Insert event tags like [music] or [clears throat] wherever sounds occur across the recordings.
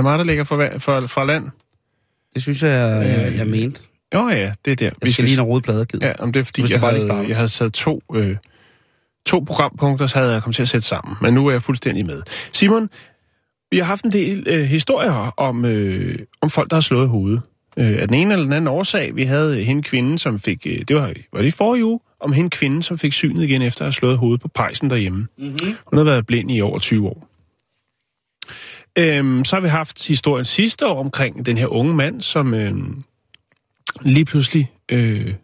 Det mig, der ligger fra, fra, fra land? Det synes jeg, jeg, jeg, jeg mente. Jo ja, det er der. Jeg vi skal lige have rode plader Ja, om det er fordi, jeg havde, jeg havde sat to, øh, to programpunkter, så havde jeg kommet til at sætte sammen. Men nu er jeg fuldstændig med. Simon, vi har haft en del øh, historier om, øh, om folk, der har slået hovedet. Øh, af den ene eller den anden årsag. Vi havde hende kvinde, som fik... Øh, det var, var det i forrige uge? Om hende kvinde, som fik synet igen efter at have slået hovedet på pejsen derhjemme. Mm-hmm. Hun har været blind i over 20 år. Øhm, så har vi haft historien sidste år omkring den her unge mand, som øh, lige pludselig... Øh,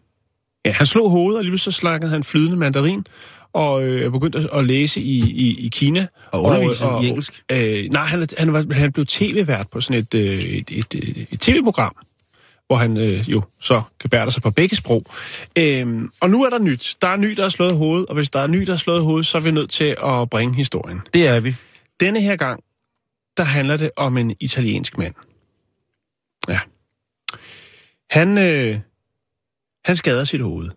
ja, han slog hovedet, og lige pludselig så slakkede han flydende mandarin, og øh, begyndte at læse i, i, i Kina. Og undervise og, og, i engelsk? Øh, nej, han, han, var, han blev tv-vært på sådan et, øh, et, et, et, et tv-program, hvor han øh, jo så kan bære sig på begge sprog. Øhm, og nu er der nyt. Der er ny, der har slået hovedet, og hvis der er ny, der har slået hovedet, så er vi nødt til at bringe historien. Det er vi. Denne her gang, der handler det om en italiensk mand. Ja. Han, øh, han skader sit hoved.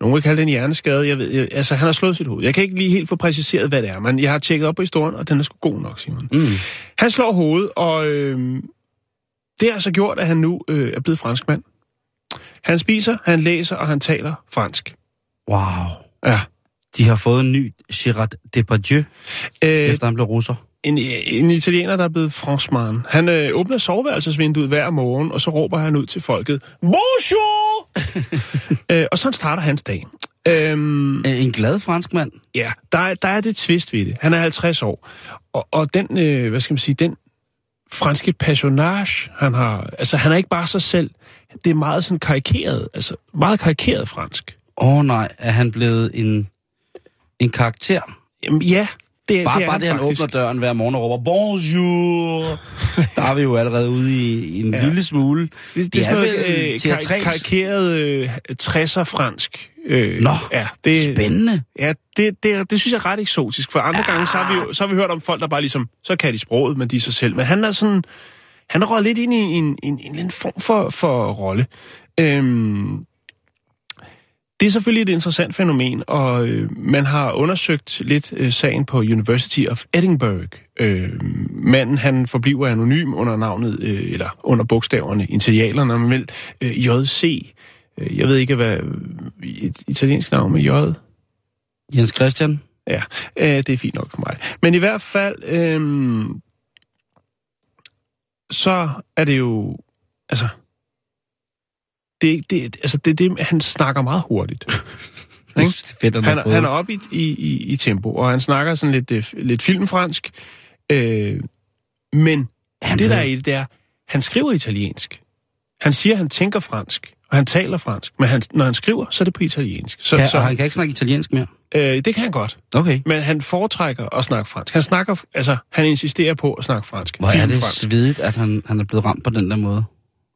Nogle vil kalde det en hjerneskade. Jeg ved, jeg, altså, han har slået sit hoved. Jeg kan ikke lige helt få præciseret, hvad det er, men jeg har tjekket op på historien, og den er sgu god nok, Simon. Mm. Han slår hovedet, og øh, det har altså gjort, at han nu øh, er blevet franskmand. Han spiser, han læser, og han taler fransk. Wow. Ja. De har fået en ny Gerard Depardieu, øh, efter han blev russer. En, en italiener, der er blevet franskmand. Han øh, åbner soveværelsesvinduet hver morgen, og så råber han ud til folket, Bonjour! [laughs] øh, og sådan starter hans dag. Øhm, en glad franskmand? Ja, der, der er det twist ved det. Han er 50 år. Og, og den, øh, hvad skal man sige, den franske personage, han har... Altså, han er ikke bare sig selv. Det er meget sådan karikeret, altså meget karikeret fransk. Åh oh, nej, er han blevet en, en karakter? Jamen, ja, det, bare det bare det, han åbner døren hver morgen og råber, bonjour, der er vi jo allerede ude i, i en ja. lille smule. Det, det er, sådan noget øh, kar- karikeret øh, 60'er fransk. Øh, Nå, ja, det, spændende. Ja, det, det, det synes jeg er ret eksotisk, for andre ja. gange, så har, vi jo, så har vi hørt om folk, der bare ligesom, så kan de sproget, men de er sig selv. Men han er sådan, han er lidt ind i en, en, en, en form for, for rolle. Øhm, det er selvfølgelig et interessant fænomen, og øh, man har undersøgt lidt øh, sagen på University of Edinburgh. Øh, manden, han forbliver anonym under navnet, øh, eller under bogstaverne, initialerne, man vil, øh, JC. Øh, jeg ved ikke, hvad et italiensk navn med J? Jens Christian? Ja, øh, det er fint nok for mig. Men i hvert fald, øh, så er det jo, altså, det, det, altså det, det, han snakker meget hurtigt. [laughs] det er fedt, han, han er oppe i, i, i tempo, og han snakker sådan lidt, øh, lidt filmfransk. Øh, men han det, der er i det, det er, han skriver italiensk. Han siger, han tænker fransk, og han taler fransk. Men han, når han skriver, så er det på italiensk. Så, kan, så, og han kan ikke snakke italiensk mere? Øh, det kan han godt. Okay. Men han foretrækker at snakke fransk. Han snakker, altså, han insisterer på at snakke fransk. Hvor er det svedigt, at han, han er blevet ramt på den der måde?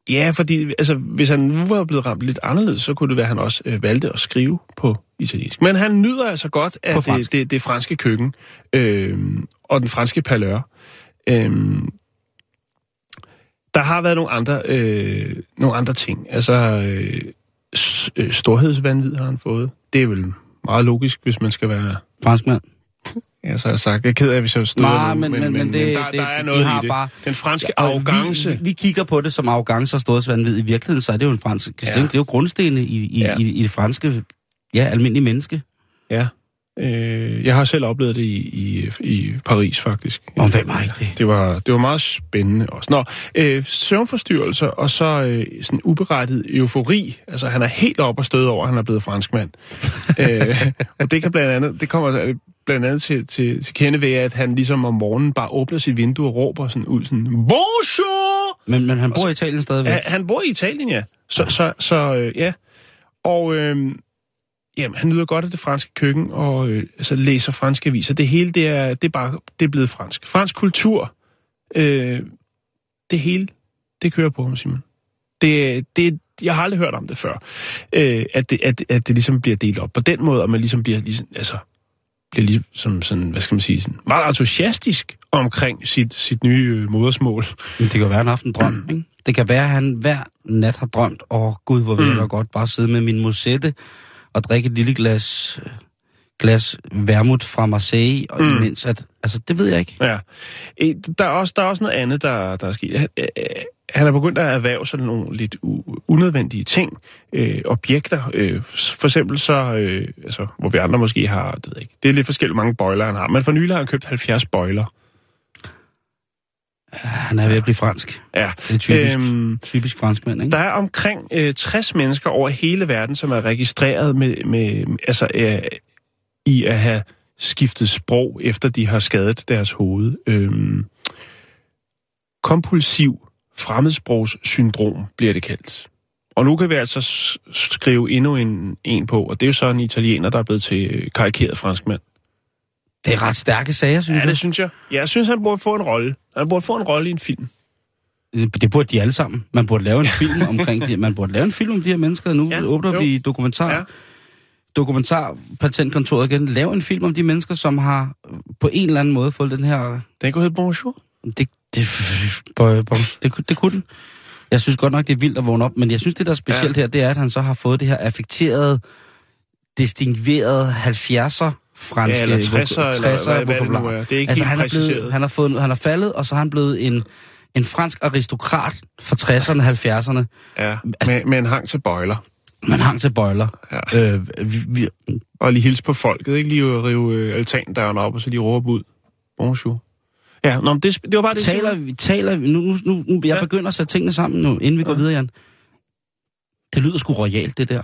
Ja, fordi altså, hvis han nu var blevet ramt lidt anderledes, så kunne det være, at han også øh, valgte at skrive på italiensk. Men han nyder altså godt af det, det, det franske køkken øh, og den franske palør. Øh, der har været nogle andre, øh, nogle andre ting. Altså, øh, øh storhedsvandvid har han fået. Det er vel meget logisk, hvis man skal være... Franskmand? Ja, så har jeg sagt. Jeg er ked af, hvis jeg støder Nej, men, men, men, men, det, men der, det, der er noget de i det. Bare, Den franske ja, arrogance. Vi, vi kigger på det som arrogance og storhedsvandvid. I virkeligheden, så er det jo en fransk... Ja. Det er jo grundstenene i, i, ja. i, i det franske, ja, almindelige menneske. Ja. Øh, jeg har selv oplevet det i, i, i Paris, faktisk. Om hvem har ikke det? Det var, det var meget spændende også. Nå, øh, søvnforstyrrelser og så øh, sådan uberettet eufori. Altså, han er helt op og støde over, at han er blevet franskmand. [laughs] øh, og det kan blandt andet, det kommer blandt andet til, til, til kende ved, at han ligesom om morgenen bare åbner sit vindue og råber sådan ud sådan, Bonjour! Men, men han bor i Italien stadigvæk? Ja, han bor i Italien, ja. Så, ja. så, så øh, ja. Og øh, jamen, han nyder godt af det franske køkken, og øh, så læser franske aviser. Det hele, det er, det er bare det er blevet fransk. Fransk kultur, øh, det hele, det kører på ham, Simon. Det, det, jeg har aldrig hørt om det før, øh, at, det, at, at det ligesom bliver delt op på den måde, og man ligesom bliver, ligesom, altså, bliver ligesom sådan, hvad skal man sige, sådan meget entusiastisk omkring sit, sit nye øh, modersmål. Men det kan være, at han har haft en drøm, ikke? Det kan være, at han hver nat har drømt, åh oh, gud, hvor vil jeg mm. godt bare sidde med min musette og drikke et lille glas, glas vermut fra Marseille, og mm. imens at, altså det ved jeg ikke. Ja. Der er også, der er også noget andet, der, der er sket han er begyndt at erhverve sådan nogle lidt unødvendige ting, øh, objekter. Øh, for eksempel så, øh, altså, hvor vi andre måske har, det ved ikke, det er lidt forskelligt mange bøjler, han har. Men for nylig har han købt 70 bøjler. Han er ved at blive fransk. Ja. Det er typisk, øhm, typisk franskmand, ikke? Der er omkring øh, 60 mennesker over hele verden, som er registreret med, med altså, øh, i at have skiftet sprog, efter de har skadet deres hoved. Øhm, kompulsiv fremmedsprogssyndrom, bliver det kaldt. Og nu kan vi altså skrive endnu en, en på, og det er jo så en italiener, der er blevet til karikeret franskmand. Det er ret stærke sager, synes ja, det synes jeg. Ja, jeg synes, han burde få en rolle. Han burde få en rolle i en film. Øh, det burde de alle sammen. Man burde lave en film [laughs] omkring de, Man burde lave en film om de her mennesker. Nu ja, åbner jo. vi dokumentar. Ja. Dokumentar Patentkontoret igen. Lave en film om de mennesker, som har på en eller anden måde fået den her... Den kunne hedde Bonjour. Det, det, det, det kunne den. Jeg synes godt nok, det er vildt at vågne op, men jeg synes, det der er specielt ja. her, det er, at han så har fået det her affekterede, distinguerede 70'er franske... Ja, eller 60'er, 60'er eller hvad, hvad det nu er. Det er ikke altså, han er, blevet, han, har fået, han er faldet, og så har han blevet en, en fransk aristokrat fra 60'erne og 70'erne. Ja, altså, med, med en hang til bøjler. Man hang til bøjler. Ja. Øh, vi, vi, og lige hilse på folket, ikke lige at rive øh, altandøren op, og så lige råbe ud. Bonjour. Ja, nå, det, det var bare det. Taler, vi taler, nu, nu, nu, nu jeg ja. begynder at sætte tingene sammen nu, inden vi ja. går videre, Jan. Det lyder sgu royalt, det der.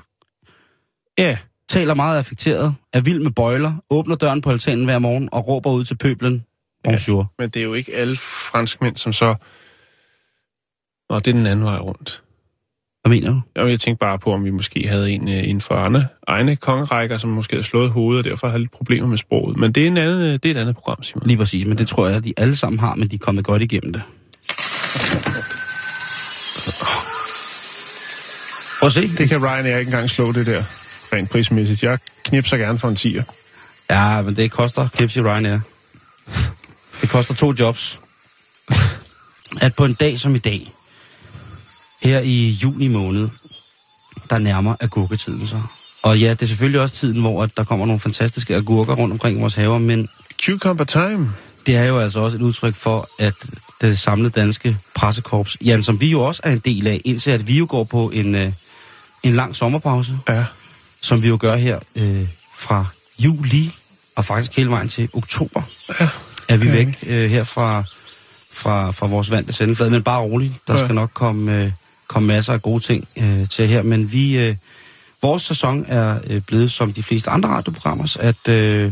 Ja. Taler meget affekteret, er vild med bøjler, åbner døren på altanen hver morgen og råber ud til pøblen. Bonjour. Ja, men det er jo ikke alle franskmænd, som så... Nå, det er den anden vej rundt. Hvad mener du? Jamen, jeg tænkte bare på, om vi måske havde en uh, inden for andre, egne kongerækker, som måske havde slået hovedet, og derfor havde lidt problemer med sproget. Men det er, en anden, det er et andet program, Simon. Lige præcis, men det tror jeg, at de alle sammen har, men de er kommet godt igennem det. Prøv at se. Det kan Ryan ikke engang slå det der, rent prismæssigt. Jeg knipser gerne for en tiger. Ja, men det koster knips i Ryanair. Det koster to jobs. At på en dag som i dag, her i juni måned, der nærmer agurketiden så. Og ja, det er selvfølgelig også tiden, hvor at der kommer nogle fantastiske agurker rundt omkring vores haver, men... Cucumber time. Det er jo altså også et udtryk for, at det samlede danske pressekorps, Jan, som vi jo også er en del af, indtil at vi jo går på en, øh, en lang sommerpause. Ja. Som vi jo gør her øh, fra juli og faktisk hele vejen til oktober. Ja. Er vi okay. væk øh, her fra, fra, fra vores vante sendeflade, men bare roligt. Der ja. skal nok komme... Øh, komme masser af gode ting øh, til her, men vi, øh, vores sæson er øh, blevet som de fleste andre radioprogrammer, at øh,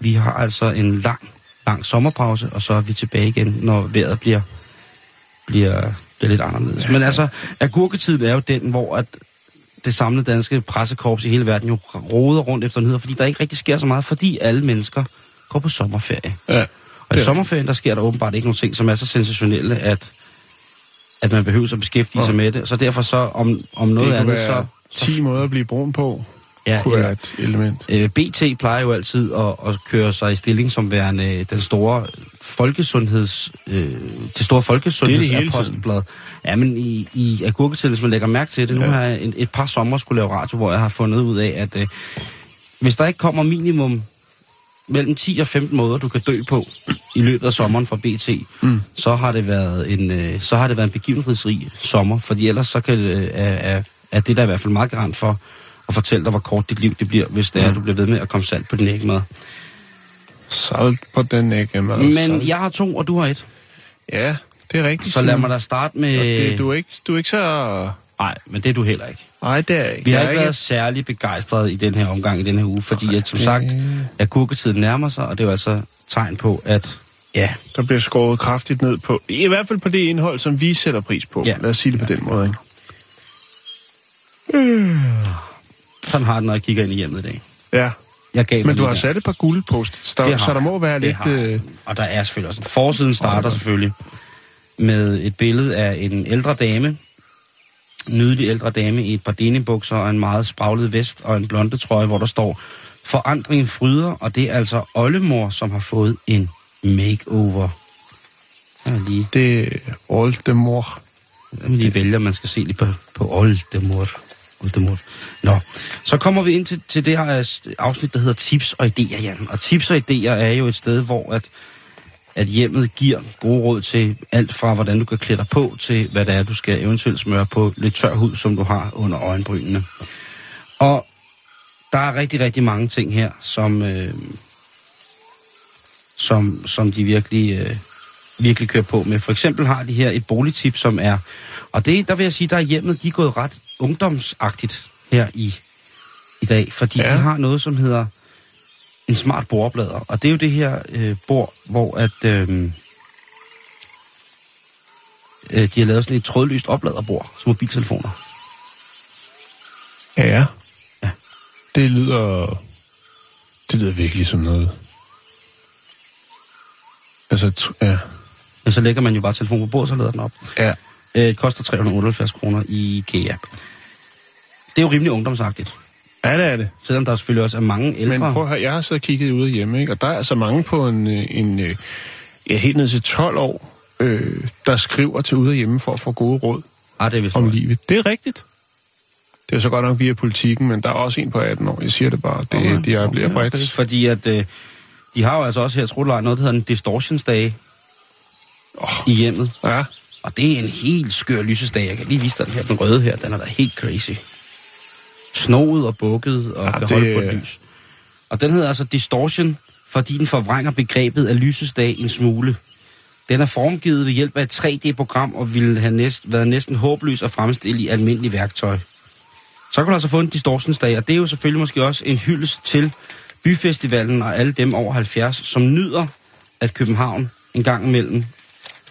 vi har altså en lang, lang sommerpause, og så er vi tilbage igen, når vejret bliver, bliver, bliver lidt anderledes. Men altså, agurketiden er jo den, hvor at det samlede danske pressekorps i hele verden jo roder rundt efter nyheder, fordi der ikke rigtig sker så meget, fordi alle mennesker går på sommerferie. Ja. Og i sommerferien, der sker der åbenbart ikke nogen ting, som er så sensationelle, at at man behøver at beskæftige ja. sig med det. Så derfor så, om, om noget det andet, så... 10 måder at blive brun på, ja, kunne være et element. Øh, BT plejer jo altid at, at køre sig i stilling som værende øh, den store folkesundheds... Øh, det store folkesundhedsapostelblad. Ja, men i, i agurketiden, hvis man lægger mærke til det, ja. nu har jeg et, et par sommer skulle lave radio, hvor jeg har fundet ud af, at øh, hvis der ikke kommer minimum mellem 10 og 15 måder, du kan dø på i løbet af sommeren fra BT, mm. så har det været en øh, så har det været en begivenhedsrig sommer, fordi ellers så kan øh, er, er det der i hvert fald meget garant for at fortælle dig, hvor kort dit liv det bliver, hvis det er, mm. du bliver ved med at komme salt på din ægmad. Salt på den ægmad. Men salt. jeg har to, og du har et. Ja, det er rigtigt. Så lad mig da starte med... Det, du, er ikke, du er ikke så Nej, men det er du heller ikke. Nej, det er jeg ikke. Vi har er ikke været særlig begejstrede i den her omgang, i den her uge, fordi at, som sagt, at gurketiden nærmer sig, og det er jo altså tegn på, at ja, Der bliver skåret kraftigt ned på, i hvert fald på det indhold, som vi sætter pris på. Ja. Lad os sige det på den måde, ikke? [sighs] sådan har det, når jeg kigger ind i hjemmet i dag. Ja. Jeg gav Men du har der. sat et par guldposts, der, Det så der må være Det lidt... Øh, Og der er selvfølgelig også en forsiden starter selvfølgelig med et billede af en ældre dame, nydelig ældre dame i et par denibukser og en meget spraglet vest og en blonde trøje, hvor der står Forandring fryder, og det er altså oldemor, som har fået en makeover. Er lige, det er oldemor. jeg lige vælge, om man skal se lige på, på oldemor. oldemor. Nå, så kommer vi ind til, til det her øh, afsnit, der hedder tips og idéer, Jan. Og tips og idéer er jo et sted, hvor at at hjemmet giver gode råd til alt fra, hvordan du kan klæde dig på, til hvad det er, du skal eventuelt smøre på lidt tør hud, som du har under øjenbrynene. Og der er rigtig, rigtig mange ting her, som, øh, som, som de virkelig, øh, virkelig kører på med. For eksempel har de her et boligtip, som er, og det, der vil jeg sige, der er hjemmet, de er gået ret ungdomsagtigt her i, i dag, fordi ja. De har noget, som hedder en smart bordoplader. Og det er jo det her øh, bord, hvor at, øh, øh, de har lavet sådan et trådløst opladerbord som mobiltelefoner. Ja, ja. Det lyder... Det lyder virkelig som noget... Altså, ja. Men så lægger man jo bare telefonen på bordet, så lader den op. Ja. Øh, det koster 378 kroner i IKEA. Det er jo rimelig ungdomsagtigt. Ja, det er det. Selvom der selvfølgelig også er mange ældre. Men prøv at høre, jeg har så kigget ude hjemme, ikke? og der er altså mange på en, øh, en øh, ja, helt ned til 12 år, øh, der skriver til ude hjemme for at få gode råd ah, det er om livet. Det er rigtigt. Det er så godt nok via politikken, men der er også en på 18 år. Jeg siger det bare. Det, Okay, de er bliver okay, bredt. Fordi at, øh, de har jo altså også her, tror noget, der hedder en distortionsdage Oh. i hjemmet. Ja. Og det er en helt skør lysesdag. Jeg kan lige vise dig den her, den røde her, den er da helt crazy. Snoet og bukket og Ja, kan det- holde på et lys. Og den hedder altså distortion, fordi den forvrænger begrebet af lysesdag en smule. Den er formgivet ved hjælp af et 3D-program og ville have næst, været næsten håbløs at fremstille i almindelig værktøj. Så kan du altså få en distortionsdag, og det er jo selvfølgelig måske også en hyldest til byfestivalen og alle dem over 70, som nyder, at København en gang imellem,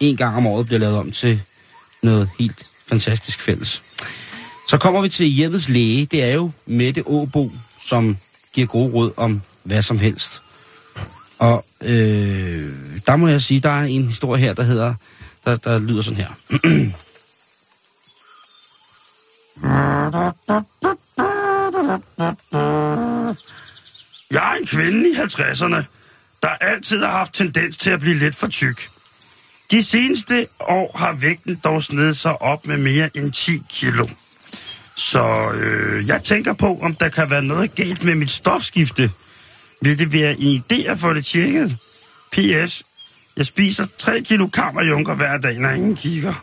en gang om året bliver lavet om til noget helt fantastisk fælles. Så kommer vi til hjemmets læge. Det er jo Mette Åbo, som giver gode råd om hvad som helst. Og øh, der må jeg sige, der er en historie her, der hedder, der, der lyder sådan her. Jeg er en kvinde i 50'erne, der altid har haft tendens til at blive lidt for tyk. De seneste år har vægten dog snedet sig op med mere end 10 kilo. Så øh, jeg tænker på, om der kan være noget galt med mit stofskifte. Vil det være en idé at få det tjekket? P.S. Jeg spiser 3 kilo kammerjunker hver dag, når ingen kigger.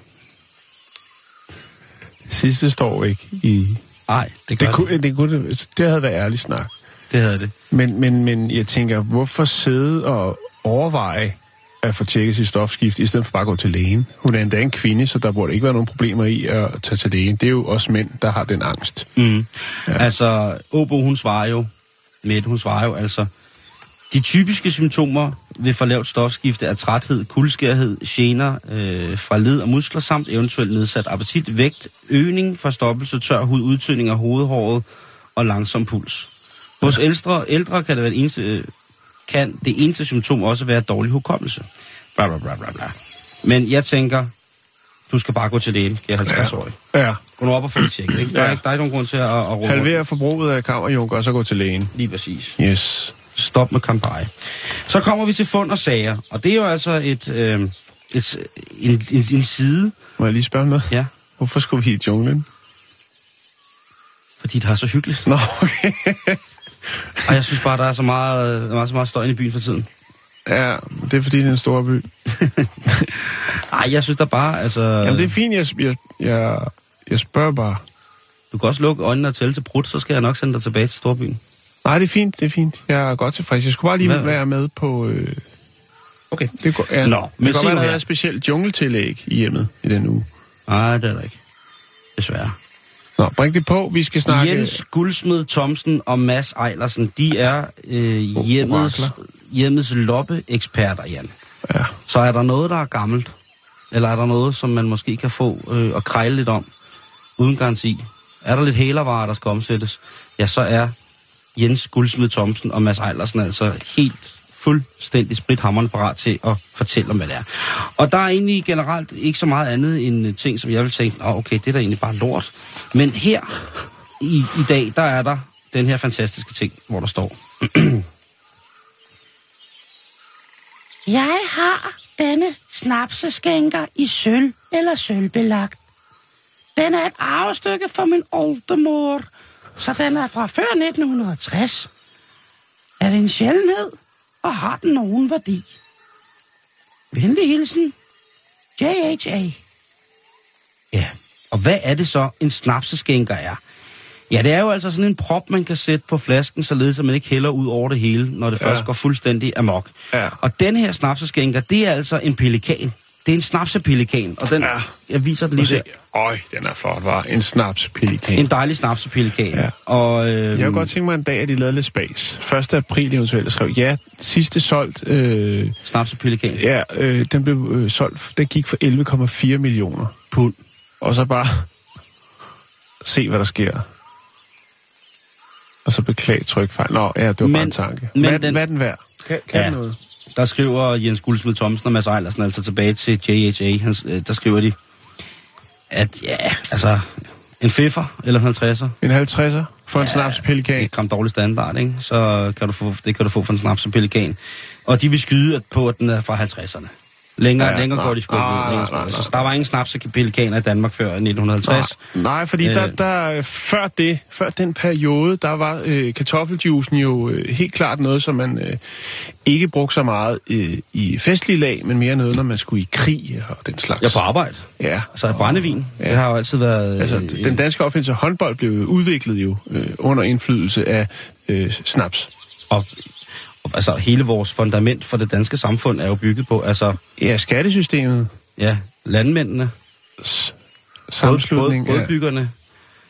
Sidste står ikke i... Nej, det Det, kunne, det, kunne, det, det havde været ærlig snak. det havde det. Men, men, men jeg tænker, hvorfor sidde og overveje at få tjekket sit stofskift, i stedet for bare at gå til lægen? Hun er endda en kvinde, så der burde ikke være nogen problemer i at tage til lægen. Det er jo også mænd, der har den angst. Mm. Ja. Altså, Åbo, hun svarer jo, Mette, hun svarer jo altså, de typiske symptomer ved for lavt stofskifte er træthed, kuldskærhed, gener øh, fra led og muskler, samt eventuelt nedsat appetit, vægt, øgning, forstoppelse, tør hud, udtøning af hovedhåret og langsom puls. Hos ældre, ældre kan, det være det eneste, øh, kan det eneste symptom også være dårlig hukommelse. Bla, bla, bla, bla, bla. Men jeg tænker, du skal bare gå til lægen, jeg er 50 år. Ja. Gå nu op og få det tjekket. Ikke? Der, er Ja. ikke, der er ikke nogen grund til at, at råbe. Halvere forbruget af kammerjunker, og så gå til lægen. Lige præcis. Yes. Stop med kampagne. Så kommer vi til fund og sager. Og det er jo altså et, øh, et, en, en, en side. Må jeg lige spørge noget? Ja, Hvorfor skulle vi i junglen? fordi det er så hyggeligt. Nå, okay. Og jeg synes bare, der er så meget, er så meget støj i byen for tiden. ja, det er fordi, det er en stor by. [laughs] Ej, jeg synes der bare, altså... Jamen, det er fint, jeg, jeg, jeg, jeg spørger bare. Du kan også lukke øjnene og tælle til brud, så skal jeg nok sende dig tilbage til Storbyen. Nej, det er fint, det er fint. Jeg er godt tilfreds. Jeg skulle bare lige Hvad- være med på... Øh, Okay. det går, ja. Nå, men det kan se godt være, der er et specielt jungletillæg i hjemmet i den uge. Nej, det er der ikke. Desværre. Nå, bring det på. Vi skal snakke... Jens Guldsmed Thomsen og Mads Ejlersen, de er øh, hjemmets, hjemmets loppe-eksperter, Jan. Ja. Så er der noget, der er gammelt, eller er der noget, som man måske kan få øh, og krejle lidt om, uden garanti? Er der lidt hælervarer, der skal omsættes? Ja, så er Jens Guldsmed Thomsen og Mads Ejlersen altså helt fuldstændig sprithammerne parat til at fortælle om, hvad det er. Og der er egentlig generelt ikke så meget andet end øh, ting, som jeg vil tænke, oh, okay, det er da egentlig bare lort. Men her i, i dag, der er der den her fantastiske ting, hvor der står, [clears throat] Jeg har denne snapseskænker i sølv eller sølvbelagt. Den er et arvestykke fra min oldemor, så den er fra før 1960. Er det en sjældenhed, og har den nogen værdi? Venlig hilsen, J.H.A. Ja, og hvad er det så, en snapseskænker er? Ja, det er jo altså sådan en prop, man kan sætte på flasken, således at man ikke hælder ud over det hele, når det ja. først går fuldstændig amok. Ja. Og den her snapseskænker, det er altså en pelikan. Det er en snapsepelikan, og den, Ja. jeg viser den lige at der. se. Øj, den er flot, var En snaps pelikan. En dejlig snapsepelikan. Ja. Og, øh, Jeg kunne godt tænke mig en dag, at de lavede lidt spas. 1. april eventuelt skrev, ja, sidste solgt, øh, Snapsepelikan. ja, øh, den blev øh, solgt, den gik for 11,4 millioner Pund. Og så bare se, hvad der sker. Og så beklage trykfejl. Nå, ja, det var Men- bare en tanke. men hvad, den- den, hvad er den værd? Kan, kan Ja. den noget? Der skriver Jens Guldsmed Thomsen og Mads Ejlersen altså tilbage til JHA. Han, øh, der skriver de, at ja, altså en fiffer eller en 50'er. En 50'er for en ja, snaps pelikan. et gram dårlig standard, ikke? så kan du få, det kan du få for en snaps og pelikan. Og de vil skyde på, at den er fra 50'erne. Længere, Ja, ja, ja, længere nej, går de sgu ikke nej. Så der var ingen snaps og pelikaner i Danmark før 1950. Nej, nej, fordi der, Øh. der, før det, før den periode, der var øh, kartoffeljuicen jo øh, helt klart noget, som man øh, ikke brugte så meget øh, i festlige lag, men mere noget, når man skulle i krig og den slags. Er på arbejde. Ja, Altså brændevin, Ja. det har jo altid været... altså, øh, den danske opfindelse håndbold blev udviklet jo øh, under indflydelse af øh, snaps. og, og, altså hele vores fundament for det danske samfund er jo bygget på, altså, Ja, skattesystemet, ja, landmændene, s- båd, sammenslutning båd, af... bådbyggerne.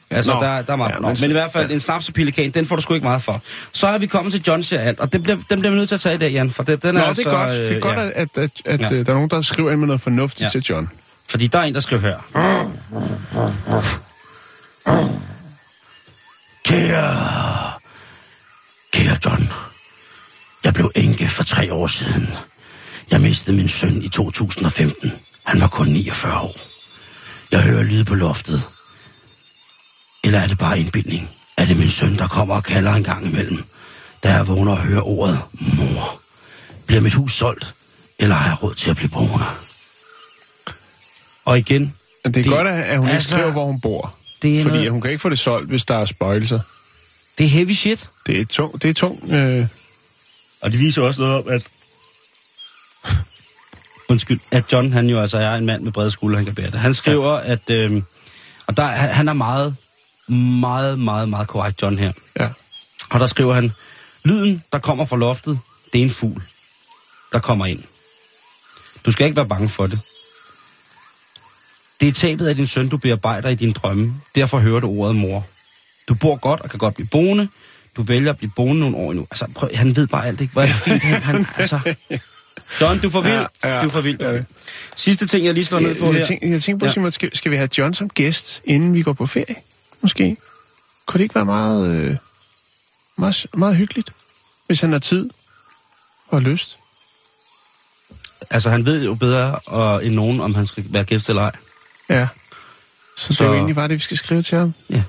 Altså, Nå, der, der er meget. ja, men men, i hvert fald, ja. en snaps og pelikan, den får du sgu ikke meget for. Så er vi kommet til John alt, og det bliver, den bliver vi nødt til at tage i dag, Jan, for det, den Nå, er det altså... er godt, det er øh, godt ja. at, at, at, Ja. øh, der er nogen, der skriver ind med noget fornuftigt Ja. til John. Fordi der er en, der skriver her. Kære... Kære John. Jeg blev enke for tre år siden. Jeg mistede min søn i 2015. Han var kun 49 år. Jeg hører lyd på loftet. Eller er det bare indbildning? Er det min søn, der kommer og kalder en gang imellem? Da jeg vågner og hører ordet mor. Bliver mit hus solgt? Eller har jeg råd til at blive boende? Og igen, det er Det- godt, at hun ikke altså, skriver, hvor hun bor. det er Fordi noget- hun kan ikke få det solgt, hvis der er spøjelser. det er heavy shit. Det er tung, det er tung øh, Og det viser også noget om, at... Undskyld, at John, han jo altså er en mand med brede skuldre, han kan bære det. Han skriver, ja. at... Øh, og der, han er meget, meget, meget, meget korrekt, John her. ja. Og der skriver han, lyden, der kommer fra loftet, det er en fugl, der kommer ind. Du skal ikke være bange for det. Det er tabet af din søn, du bearbejder i dine drømme. Derfor hører du ordet mor. Du bor godt og kan godt blive boende. Du vælger at blive boende nogle år endnu. Altså, prøv, han ved bare alt, ikke? Hvor er det fint, han, han altså... John, du for vild. Ja, ja. du for vild. Ja. Sidste ting, jeg lige slår ned på Jeg, her. tænker, jeg tænker på, Ja. Simon, skal, skal vi have John som gæst, inden vi går på ferie? Måske. Kunne det ikke være meget, øh, meget, meget hyggeligt, hvis han har tid og lyst? Altså, han ved jo bedre og, end nogen, om han skal være gæst eller ej. Ja. Så, så det er jo egentlig bare det, vi skal skrive til ham. Ja,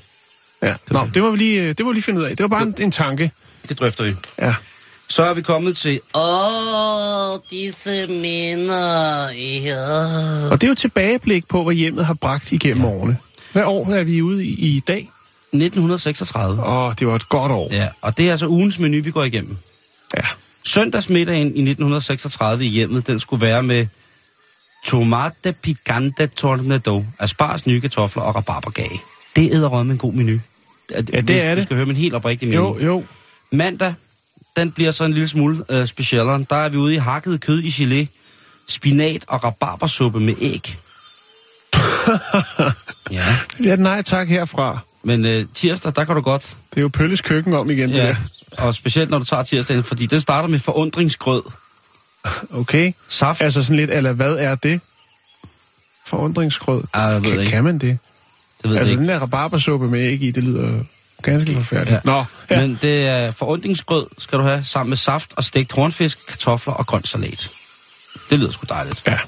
Ja. Nå, det må vi lige, øh, det må vi lige finde ud af. Det var bare en, en tanke. det drøfter vi. Ja. Så er vi kommet til... Åh, disse minder. Ja. Og det er jo tilbageblik på, hvad hjemmet har bragt igennem ja. årene. Hvad år er vi ude i, i dag? 1936. Åh, det var et godt år. Ja, og det er altså ugens menu, vi går igennem. Ja. Søndagsmiddagen i 1936 i hjemmet, den skulle være med tomate picante tornado, asparges, nye kartofler og rabarbergage. Det er med en god menu. Ja, det er Du det. skal høre min helt oprigtige menu. Jo, jo. Mandag, den bliver så en lille smule øh, specialere. Der er vi ude i hakket kød i gelé, spinat og rabarbersuppe med æg. [laughs] ja, Ja, nej tak herfra. Men øh, tirsdag, der kan du godt. Det er jo Pølles køkken om igen, Ja. det Og specielt når du tager tirsdagen, fordi den starter med forundringsgrød. der. Okay. Saft. Altså sådan lidt, eller hvad er det? Forundringsgrød. Ah, jeg ved kan, ikke. kan man det? Det ved Altså jeg den ikke. der rabarbersuppe med æg i, det lyder ganske forfærdeligt. Ja. Nå, ja. Men det er forundringsgrød, skal du have, sammen med saft og stegt hornfisk, kartofler og grøn salat. Det lyder sgu dejligt. ja.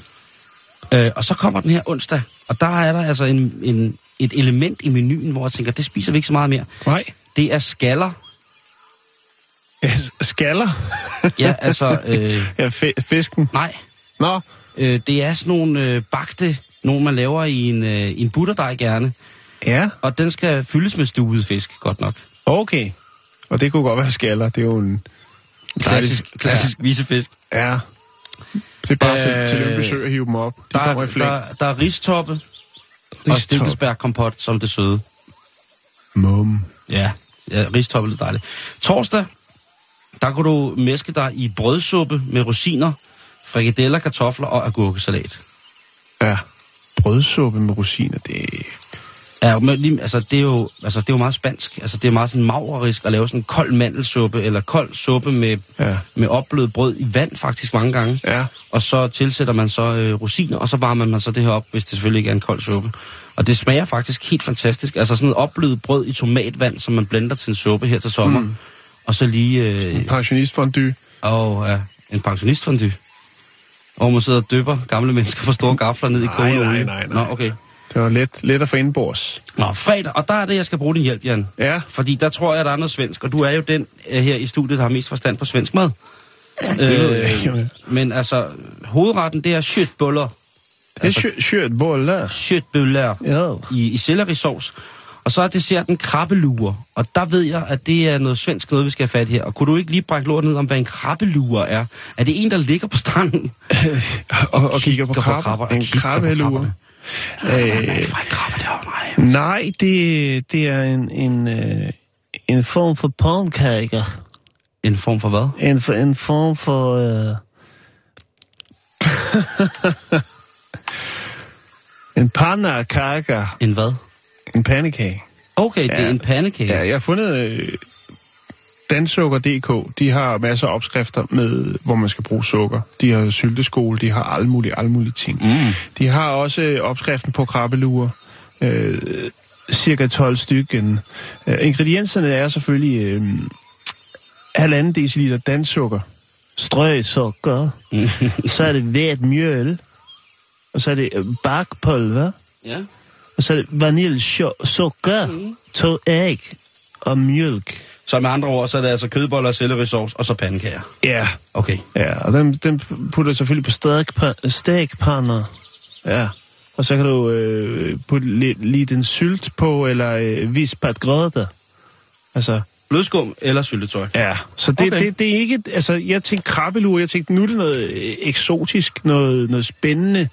Øh, og så kommer den her onsdag, og der er der altså en, en, et element i menuen, hvor jeg tænker, det spiser vi ikke så meget mere. Nej. Det er skaller. Ja, Skaller? Ja, altså, øh, [laughs] ja, fi- fisken. nej. Nå, Øh, det er sådan nogle øh, bagte, nogle man laver i en, øh, i en butterdej gerne. ja. Og den skal fyldes med stuet fisk, godt nok. Okay. Og det kunne godt være skaller. Det er jo en... Klassisk, klassisk visefisk. Ja. Det er bare Øh, til, til Sø at hive dem op. De Der, er, der, der er ristoppe og Ristop. stikkelsbærkompot som det søde. Mum. Ja, ja ristoppe er dejligt. Torsdag, der kan du mæske dig i brødsuppe med rosiner, frikadeller, kartofler og agurkesalat. Ja. Brødsuppe med rosiner, det Ja, men altså, det er jo, altså, det er jo meget spansk. Altså, det er meget sådan mavrerisk at lave sådan en kold mandelsuppe, eller kold suppe med, Ja. med opblødet brød i vand faktisk mange gange. Ja. Og så tilsætter man så øh, rosiner, og så varmer man så det her op, hvis det selvfølgelig ikke er en kold suppe. Og det smager faktisk helt fantastisk. Altså sådan et opblødet brød i tomatvand, som man blender til en suppe her til sommer. Mm. Og så lige... Øh, pensionistfondue. og ja, en pensionistfondue. Hvor man sidder og dypper gamle mennesker på store gafler ned i Nej, kogende nej, olie. nej, nej. Nå, okay. Det var let, let at få indbords. Nå, fredag, og der er det, jeg skal bruge din hjælp, Jan. Ja. Fordi der tror jeg, der er noget svensk, og du er jo den øh, her i studiet, der har mest forstand på svensk mad. Øh, det ved jeg ikke, jeg- Men altså, hovedretten, det er shitbuller. Det er altså, kjøtboller. Shitbuller Ja. i, i sellerisovs. Og så er desserten krabbeluer. Og der ved jeg, at det er noget svensk noget, vi skal have fat her. Og kunne du ikke lige brække lort ned om, hvad en krabbeluer er? Er det en, der ligger på stranden? [laughs] Og, og kigger på Kigger på krabber. krabber, og En kigger på krabberne. Øh, Nej, krabbe, det var nej. nej, det, det er en, en, øh, en form for pondkager. En form for hvad? En, for, en form for... Øh... [laughs] en pandakager. En hvad? En pandekage. Okay, det er Ja. en pandekage. Ja, jeg har fundet øh, Dansukker.dk. De har masser af opskrifter med, hvor man skal bruge sukker. De har sylteskole, de har alle mulige, alle mulige ting. Mm. De har også øh, opskriften på krabbelurer. Øh, cirka 12 stykken. Øh, ingredienserne er selvfølgelig øh, halvanden deciliter danssukker, strøsukker, [laughs] så er det hvedt mjøl, og så er det øh, bakpulver, Ja. Og så er det vaniljesukker, mm. to æg og mjølk. Så med andre ord, så er det altså kødboller, sellerisovs og så pandekager. Ja, Okay. ja, og dem, dem putter jeg selvfølgelig på stegpa- stegpander. Ja, og så kan du øh, putte lidt, lidt en sylt på, eller øh, vispat grøde. Altså, Blødskum eller syltetøj. ja. Så det, Okay. det, det er ikke... Altså, jeg tænkte krabbelur, jeg tænkte, nu er det noget øh, eksotisk, noget, noget spændende.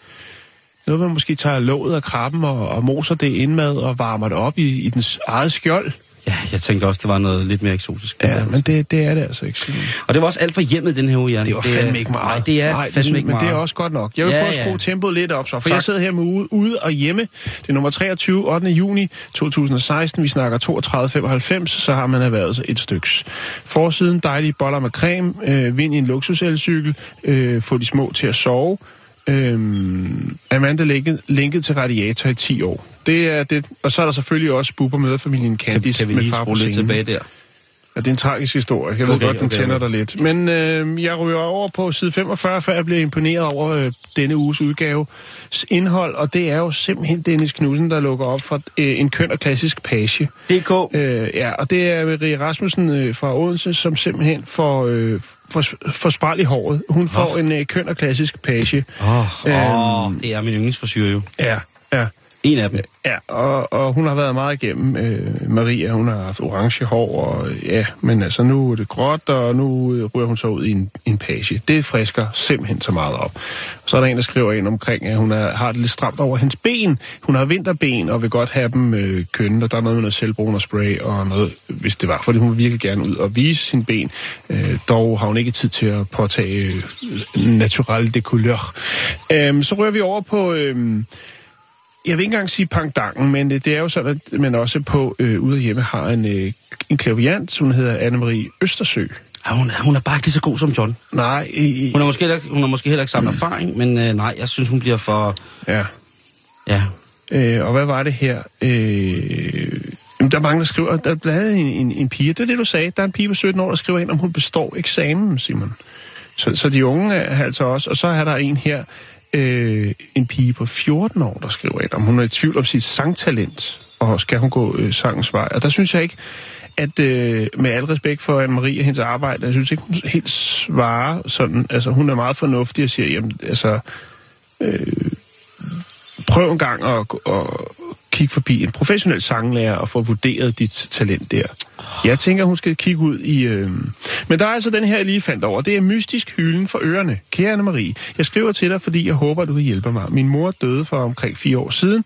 Noget, man måske tager låget af krabben og, og moser det indmad og varmer det op i, i dens eget skjold. Ja, jeg tænkte også, det var noget lidt mere eksotisk. Ja, men det, det er det altså ikke. Og det var også alt for hjemmet, den her uge, Jan. Det var fandme ikke meget. Nej, det er Nej, fandme synes- ikke men meget. det er også godt nok. Jeg vil Ja, prøve at ja. skrue tempoet lidt op så, for Tak. jeg sidder her med ude, ude og hjemme. Det er nummer 23, 8. juni 2016. Vi snakker 32,95, så har man erhvervet sig et styks. Forsiden, dejlige boller med creme, øh, vind i en luksuselcykel, øh, få de små til at sove. Øhm, Amanda linket, linket til radiator i 10 år. Det er det. Og så er der selvfølgelig også Bubber med familien kan, Candice kan vi med lige far på lidt tilbage der? Ja, det er en tragisk historie. Jeg ved Okay, godt, den okay, tænder okay. dig lidt. Men øh, jeg ryger over på side 45, før jeg bliver imponeret over øh, denne uges udgave indhold, og det er jo simpelthen Dennis Knudsen, der lukker op for øh, en køn og klassisk page. DK. Øh, ja, og det er Marie Rasmussen øh, fra Odense, som simpelthen får, øh, får, får spral i håret. Hun får en øh, køn og klassisk page. Åh, oh, Øhm. oh, det er min yndlingsforsyre jo. Ja, ja. En af dem. Ja, og, og hun har været meget igennem, øh, Maria. Hun har haft orange hår, og ja, men altså nu er det gråt, og nu øh, ryger hun så ud i en, en page. Det frisker simpelthen så meget op. Så er der en, der skriver ind omkring, at hun er, har det lidt stramt over hendes ben. Hun har vinterben, og vil godt have dem øh, kønnet, og der er noget med noget selvbrugende spray, og noget, hvis det var, fordi hun vil virkelig gerne ud og vise sin ben. Øh, dog har hun ikke tid til at påtage øh, natural de couleur. Øh, så rører vi over på... Øh, jeg vil ikke engang sige pangdangen, men det, det er jo sådan, at man også på øh, ude af hjemme har en, øh, en klaviant, som hedder Anne-Marie Østersø. Ja, hun, hun er bare ikke lige så god som John. Nej, i, Hun har måske heller, hun har måske heller ikke samme erfaring, men øh, nej, jeg synes, hun bliver for... ja. Ja, Øh, og hvad var det her? Øh, der er mange, der skriver, der er blandt andet en, en, en pige, det er det, du sagde, der er en pige på 17 år, der skriver ind, om hun består eksamen, Simon. Så, så de unge er altså også, og så er der en her, øh, en pige på 14 år, der skriver ind, om hun er i tvivl om sit sangtalent, og skal hun gå øh, sangens vej. Og der synes jeg ikke, at øh, med al respekt for Anne-Marie og hendes arbejde, jeg synes ikke, hun helt svarer sådan, altså hun er meget fornuftig og siger, jamen, altså, øh, prøv en gang at, at kigge forbi en professionel sanglærer og få vurderet dit talent der. Jeg tænker, hun skal kigge ud i... Øh... Men der er altså den her, jeg lige fandt over. Det er mystisk hylden for ørerne. Kære Anne-Marie, jeg skriver til dig, fordi jeg håber, du kan hjælpe mig. Min mor døde for omkring fire år siden,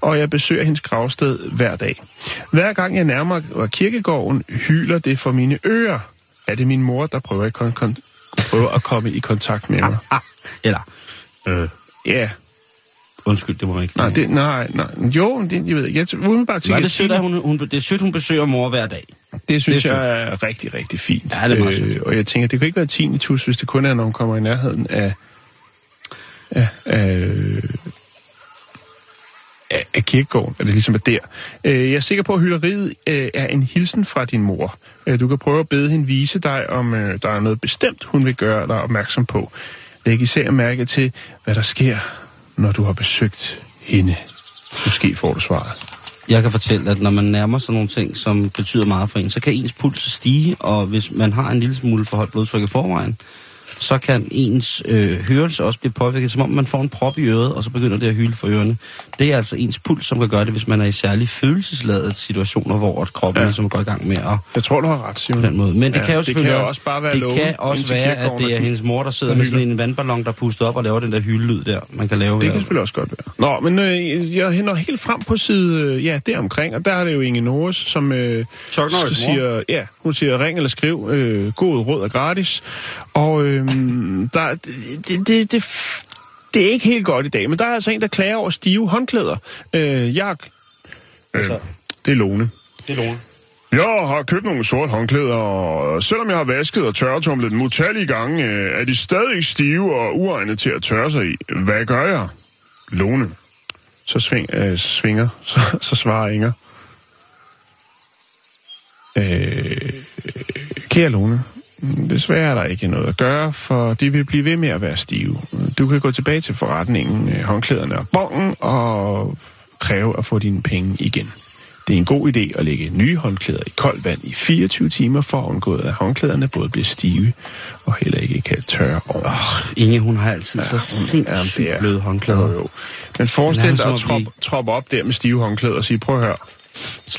og jeg besøger hendes gravsted hver dag. Hver gang jeg nærmer mig kirkegården, hyler det for mine ører. Er det min mor, der prøver, at, kon- kon- prøver at komme i kontakt med mig? ah, eller... Øh, Ja, undskyld, det må man ikke. nej, det, nej, nej. Jo, det, jeg ved ikke. Jeg umiddelbart tænker, det sødt, at hun, hun, det er sødt, hun besøger mor hver dag. Det synes Det er jeg er rigtig, rigtig fint. Ja, det er meget sødt. Og jeg tænker, det kan ikke være tinnitus, hvis det kun er, når hun kommer i nærheden af, af, af, af, af kirkegården, at det ligesom er der. Øh, Jeg er sikker på, at hylderiet øh, er en hilsen fra din mor. Øh, Du kan prøve at bede hende vise dig, om øh, der er noget bestemt, hun vil gøre dig opmærksom på. Læg især mærke til, hvad der sker, når du har besøgt hende. Måske får du svaret. Jeg kan fortælle, at når man nærmer sig nogle ting, som betyder meget for en, så kan ens puls stige, og hvis man har en lille smule for højt blodtryk i forvejen, så kan ens øh, hørelse også blive påvirket, som om man får en prop i øret, og så begynder det at hyle for ørerne. Det er altså ens puls, som kan gøre det, hvis man er i særlig følelsesladede situationer, hvor kroppen Ja. ligesom går i gang med at Jeg tror, du har ret, Simon. på den måde. Men det Ja, kan jo det kan jo også bare være Det lågen kan også være, at det er der- hendes mor, der sidder der med sådan en vandballon, der er pustet op og laver den der hyldelyd der, man kan lave. Det kan selvfølgelig også godt være. Nå, men øh, jeg hænder helt frem på side, øh, ja, deromkring, og der er det jo Inge Norris, som øh, Chuck Norris' siger, ja, hun siger, ring eller skriv, øh, god råd er gratis. Og øh, der, det, det, det, det er ikke helt godt i dag, men der er altså en, der klager over stive håndklæder. Øh, jeg, øh, det er Lone. Det er Lone. Jeg har købt nogle sorte håndklæder, og selvom jeg har vasket og tørretumlet dem utallige gange, øh, er de stadig stive og uegnet til at tørre sig i. Hvad gør jeg? Lone. Så sving, øh, svinger, [laughs] så, så svarer Inger. Øh, kære Lone, desværre er der ikke noget at gøre, for de vil blive ved med at være stive. Du kan gå tilbage til forretningen, øh, håndklæderne og bongen, og kræve at få dine penge igen. Det er en god idé at lægge nye håndklæder i koldt vand i 24 timer for at undgå, at håndklæderne både bliver stive og heller ikke kan tørre ordentligt. Inge, hun har altid så Jamen, sindssygt er- bløde håndklæder. Jo, jo. Men forestil dig at troppe trop op der med stive håndklæder og sige, prøv at høre,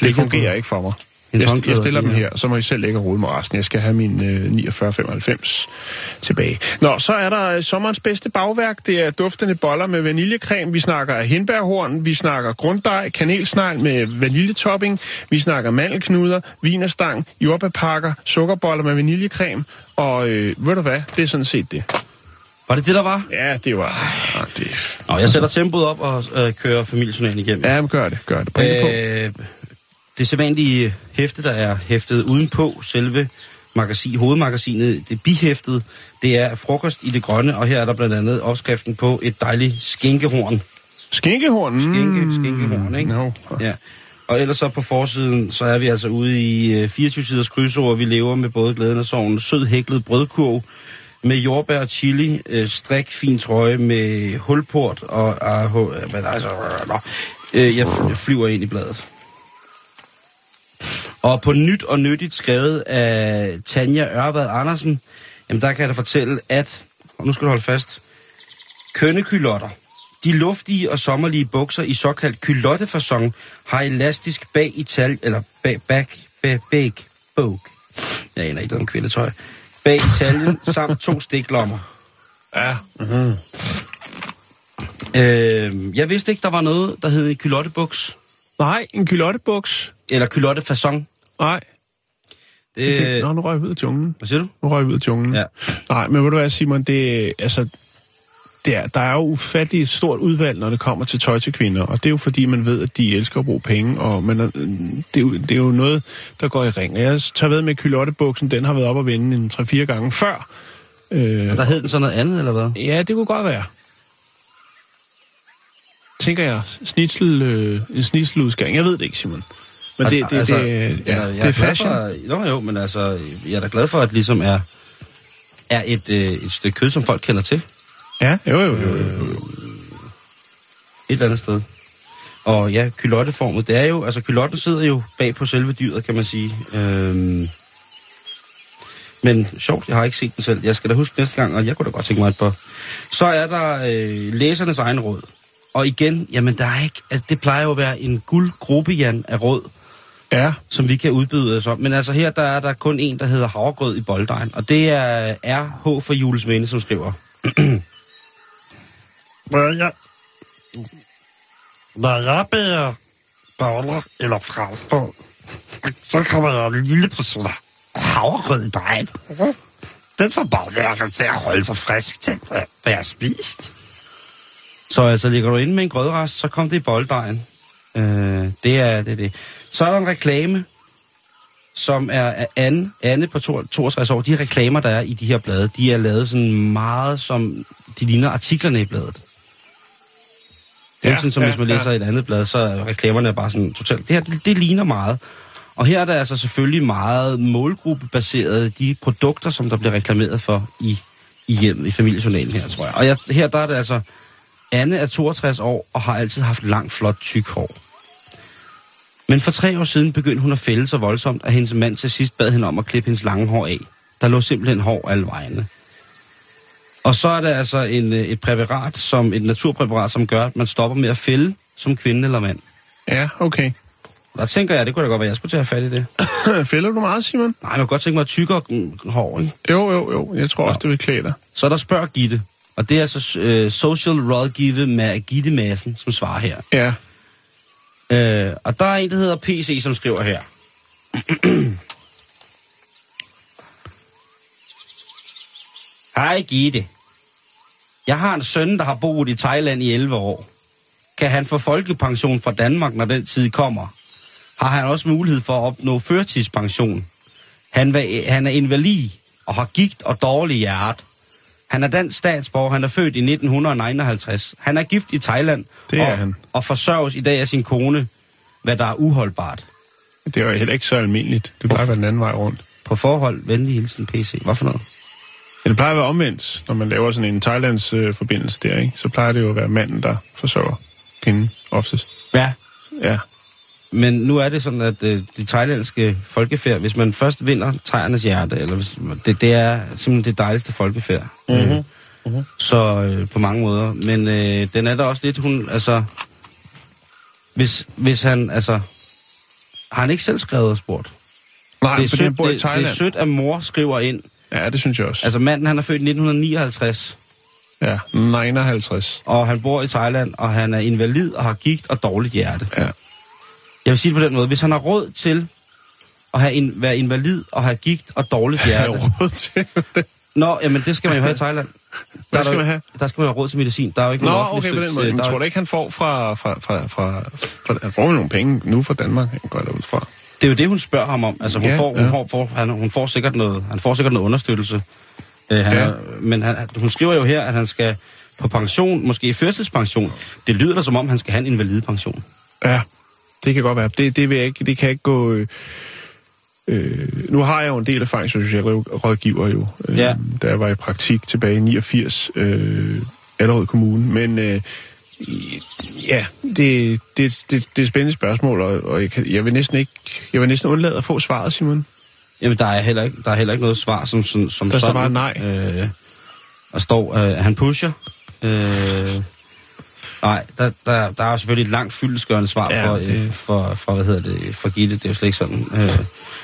det fungerer ikke for mig. Jeg, jeg stiller dem her, så må I selv lægge og rode med resten. Jeg skal have min øh, 49,95 tilbage. Nå, så er der øh, sommerens bedste bagværk. Det er duftende boller med vaniljecreme. Vi snakker hindbærhorn, vi snakker grunddej, kanelsnegl med vaniljetopping, vi snakker mandelknuder, vinerstang, jordbærpakker, sukkerboller med vaniljecreme. Og øh, ved du hvad, det er sådan set det. Var det det, der var? Ja, det var... Ah, det... Nå, jeg sætter tempoet op og øh, kører familiejournalen igennem. Ja, men gør det, gør det. Bring det på. Øh, det sædvanlige hæfte, der er hæftet udenpå selve magasin, hovedmagasinet, det bihæftet, det er frokost i det grønne, og her er der blandt andet opskriften på et dejligt skinkehorn. Skinkehorn. Skinke, skinkehorn, ikke? No. Ja. Og ellers så på forsiden, så er vi altså ude i øh, 24-siders krydsord. Vi lever med både glæden og sorgen. Sød hæklet brødkurv med jordbær og chili. Øh, strik, fin trøje med hulport og... Uh, men altså, øh. Øh, jeg fly- flyver ind i bladet. Og på nyt og nyttigt skrevet af Tanja Ørvad Andersen, jamen der kan jeg da fortælle, at, og nu skal du holde fast, kønnekylotter. De luftige og sommerlige bukser i såkaldt kylottefasong har elastisk bag i tal, eller bag, bag, bag, bag, bog. Jeg aner ikke noget om kvindetøj. Bag i taljen, samt to stiklommer. Ja. Øh, jeg vidste ikke, der var noget, der hed en kylottebuks. Nej, en kylottebuks. Eller kylottefasong. Nej. Det, Det, nå, nu røg jeg ud af junglen. hvad siger du? Nu røg jeg ud af junglen. Ja. Nej, men ved du hvad, Simon, det, altså, det er, der er jo ufattelig et stort udvalg, når det kommer til tøj til kvinder, og det er jo fordi, man ved, at de elsker at bruge penge, og man, er- det, er jo, det er jo noget, der går i ring. Jeg tager ved med kylottebuksen, den har været op og vende en 3-4 gange før. Øh, Og der hed den så noget andet, eller hvad? ja, det kunne godt være. Tænker jeg, snitsel, øh, en snitseludskæring. Jeg ved det ikke, Simon. Men det, det, Altså, det, ja, eller, jeg det er fashion. For, jo, jo, men altså, jeg er da glad for, at det ligesom er, er et, øh, et stykke kød, som folk kender til. Ja, jo, jo, jo, jo, jo. Et eller andet sted. Og ja, kylotteformet, det er jo, altså kylotten sidder jo bag på selve dyret, kan man sige. Øhm, men sjovt, jeg har ikke set den selv. Jeg skal da huske næste gang, og jeg kunne da godt tænke mig et par. Så er der øh, læsernes egen råd. Og igen, jamen der er ikke, altså, det plejer jo at være en guldgruppe, Jan, af råd, Ja, som vi kan udbyde os om. Men altså her, der er der kun en, der hedder havregrød i bolddejen. Og det er RH for Jules Vende, som skriver. [clears throat] Når jeg, når jeg bærer boller eller franskbrød, så kommer der en lille portion havregrød i dejen. Den får bagværken til at holde sig frisk til, da jeg har spist. Så altså, ligger du inde med en grødrest, så kom det i bolddejen. Øh, det, er, det er det. Så er der en reklame, som er af Anne, Anne på 62 år. De reklamer, der er i de her blade, de er lavet sådan meget som... De ligner artiklerne i bladet. Ja, sådan som ja, hvis man læser ja. et andet blad, så er reklamerne bare sådan totalt... Det her, det, det ligner meget. Og her er der altså selvfølgelig meget målgruppebaseret de produkter, som der bliver reklameret for i, i hjemmet, i familiejournalen her, tror jeg. Og jeg, her der er det altså... Anne er 62 år og har altid haft langt, flot, tyk hår. Men for tre år siden begyndte hun at fælde så voldsomt, at hendes mand til sidst bad hende om at klippe hendes lange hår af. Der lå simpelthen hår alle vejene. Og så er der altså en, øh, et præparat, som et naturpræparat, som gør, at man stopper med at fælde som kvinde eller mand. ja, okay. Og der tænker jeg, det kunne da godt være, jeg skulle til at have fat i det. [coughs] Fælder du meget, Simon? Nej, jeg kunne godt tænke mig at tykkere hår, ikke? Jo, jo, jo. Jeg tror også, det vil klæde dig. Så er der spørg Gitte. Og det er altså øh, Social Rådgive med Gitte Madsen, som svarer her. Ja. Øh, og der er en, der hedder PC, som skriver her. [clears throat] Hej Gitte. Jeg har en søn, der har boet i Thailand i 11 år. Kan han få folkepension fra Danmark, når den tid kommer? Har han også mulighed for at opnå førtidspension? Han, var, han er invalid og har gigt og dårlig hjerte. Han er dansk statsborger. Han er født i 1959. Han er gift i Thailand Det er og, han. og forsørges i dag af sin kone, hvad der er uholdbart. Det er jo heller ikke så almindeligt. Det plejer at være den anden vej rundt. På forhold, venlig hilsen PC. Hvad for noget? Ja, det plejer at være omvendt, når man laver sådan en Thailands øh, forbindelse der, ikke? Så plejer det jo at være manden, der forsørger kvinden oftest. Ja. Ja. Men nu er det sådan, at øh, de thailandske folkefærd, hvis man først vinder thaiernes hjerte, eller hvis, det, det er simpelthen det dejligste folkefærd. Mm-hmm. Mm-hmm. Så øh, på mange måder. Men øh, den er der også lidt, hun, altså... Hvis, hvis han, altså... Har han ikke selv skrevet og spurgt? Nej, Det er, fordi han sødt, bor i det, det er Thailand. sødt, at mor skriver ind. Ja, det synes jeg også. Altså manden, han er født i 1959, Ja, 59. og han bor i Thailand, og han er invalid og har gigt og dårligt hjerte. Ja. Jeg vil sige det på den måde. Hvis han har råd til at have in, være invalid og have gigt og dårligt Jeg har hjerte... råd til det. Nå, jamen det skal man jo have i Thailand. Der er skal der, man have? Der skal man have råd til medicin. Der er jo ikke Nå, offentlig okay, på den måde. Men der er- tror du ikke, han får fra... fra, fra, fra, fra han får nogle penge nu fra Danmark, han går derud fra. Det er jo det, hun spørger ham om. Altså, hun, Ja, får, hun, ja. får, får, han, hun får sikkert noget, han får sikkert noget understøttelse. Øh, han Ja. er, men han, hun skriver jo her, at han skal på pension, måske førtidspension. Det lyder da som om, han skal have en invalidepension. Ja, det kan godt være. Det, det, vil jeg ikke, det kan ikke gå... Øh, øh, nu har jeg jo en del erfaring som socialrådgiver jo, øh, Ja. da jeg var i praktik tilbage i 89, øh, Allerød Kommune. Men øh, ja, det, det, det, det er et spændende spørgsmål, og, og jeg, kan, jeg, vil næsten ikke, jeg vil næsten undlade at få svaret, Simon. Jamen, der er heller ikke, der er heller ikke noget svar som, som, som Der sådan. bare nej. Øh, der står, øh, han pusher. Øh, nej, der, der, der er selvfølgelig et langt fyldesgørende svar Ja, for, det- øh, for, for, hvad hedder det, for Gitte. Det er jo slet ikke sådan. Øh,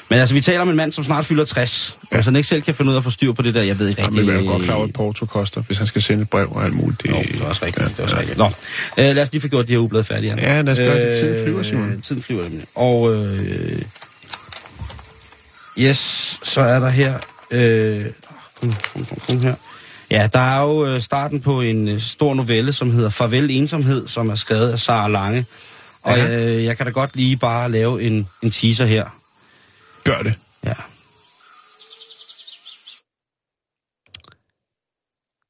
men altså, vi taler om en mand, som snart fylder 60. Ja. Altså, han ikke selv kan finde ud af at få styr på det der. Jeg ved ikke Ja, rigtig... men jeg er godt klar over, at Porto koster, hvis han skal sende et brev og alt muligt. Det, Jo, det er også rigtigt. Det er også rigtigt. Nå, øh, lad os lige få gjort de her ublade færdige. Ja, lad os gøre det. Tiden flyver, Simon. Tiden flyver, nemlig. Og øh, yes, så er der her... Øh, kom, kom, kom, kom her. Ja, der er jo øh, starten på en øh, stor novelle, som hedder Farvel Ensomhed, som er skrevet af Sara Lange. Og Ja. øh, jeg kan da godt lige bare lave en, en teaser her. Gør det. Ja.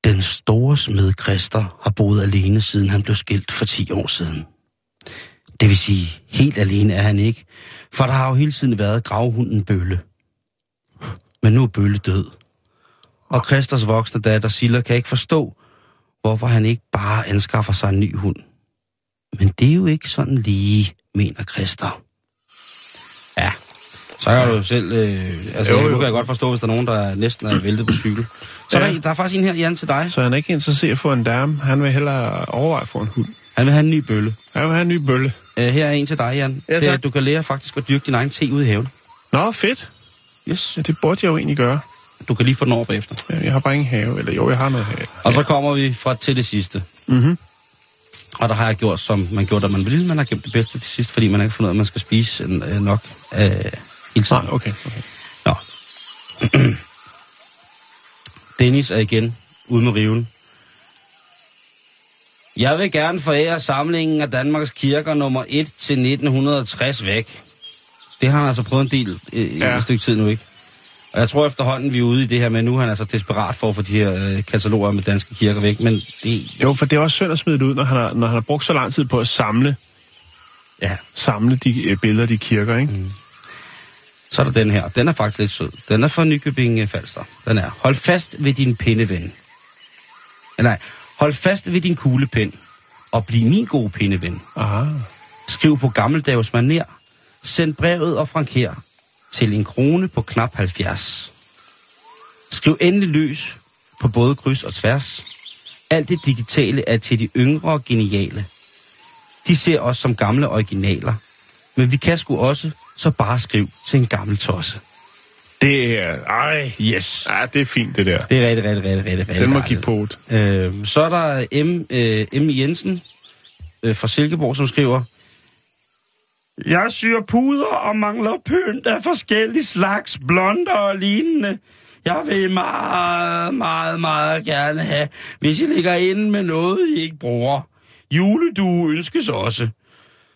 Den store smed Christer har boet alene, siden han blev skilt for 10 år siden. Det vil sige, helt alene er han ikke, for der har jo hele tiden været gravhunden Bølle. Men nu er Bølle død. Og Christers voksne datter Silla kan ikke forstå, hvorfor han ikke bare anskaffer sig en ny hund. Men det er jo ikke sådan lige, mener Christer. Ja, så kan du jo selv... Øh, altså, Jo, jo, nu kan jeg godt forstå, hvis der er nogen, der næsten er væltet på cykel. Så Ja. der, der er faktisk en her, Jan, til dig. Så han er ikke interesseret få en dame. Han vil hellere overveje få en hund. Han vil have en ny bølle. Han vil have en ny bølle. Uh, her er en til dig, Jan. Ja, det er, at du kan lære faktisk at dyrke din egen te ude i haven. Nå, fedt. Yes. Ja, det burde jeg jo egentlig gøre. Du kan lige få den over bagefter. Ja, Jeg har bare ingen have. Eller jo, jeg har noget have. Og så kommer vi fra til det sidste. Mhm. Og der har jeg gjort, som man gjorde, da man ville. Man har gemt det bedste til sidst, fordi man har ikke fundet ud af, at man skal spise øh, nok øh, hele tiden. Nej, okay. okay. Nå. [clears throat] Dennis er igen ude med riven. Jeg vil gerne forære samlingen af Danmarks kirker nummer 1 til 1960 væk. Det har han altså prøvet en del øh. Ja. et stykke tid nu, ikke? Og jeg tror efterhånden, vi er ude i det her med, nu er han altså desperat for at få de her øh, kataloger med danske kirker væk. Men det, Jo, for det er også synd at smide det ud, når han har, når han har brugt så lang tid på at samle, ja, samle de øh, billeder, de kirker, ikke? Mm. Så er der den her. Den er faktisk lidt sød. Den er fra Nykøbing øh, Falster. Den er, hold fast ved din pindeven. Nej, hold fast ved din kuglepen. Og bliv min gode pindeven. Aha. Skriv på gammeldags maner. Send brevet og franker til en krone på knap 70. Skriv endelig løs på både kryds og tværs. Alt det digitale er til de yngre og geniale. De ser os som gamle originaler. Men vi kan sgu også, så bare skriv til en gammel tosse. Det er... Ej, Yes. ja, det er fint, det der. Det er rigtig, rigtig, rigtig, rigtig, rigtig Den må give på. Øh, så er der M, øh, M. Jensen øh, fra Silkeborg, som skriver, Jeg syr puder og mangler pynt af forskellige slags blonder og lignende. Jeg vil meget, meget, meget gerne have, hvis I ligger inde med noget, I ikke bruger. Juledue ønskes også.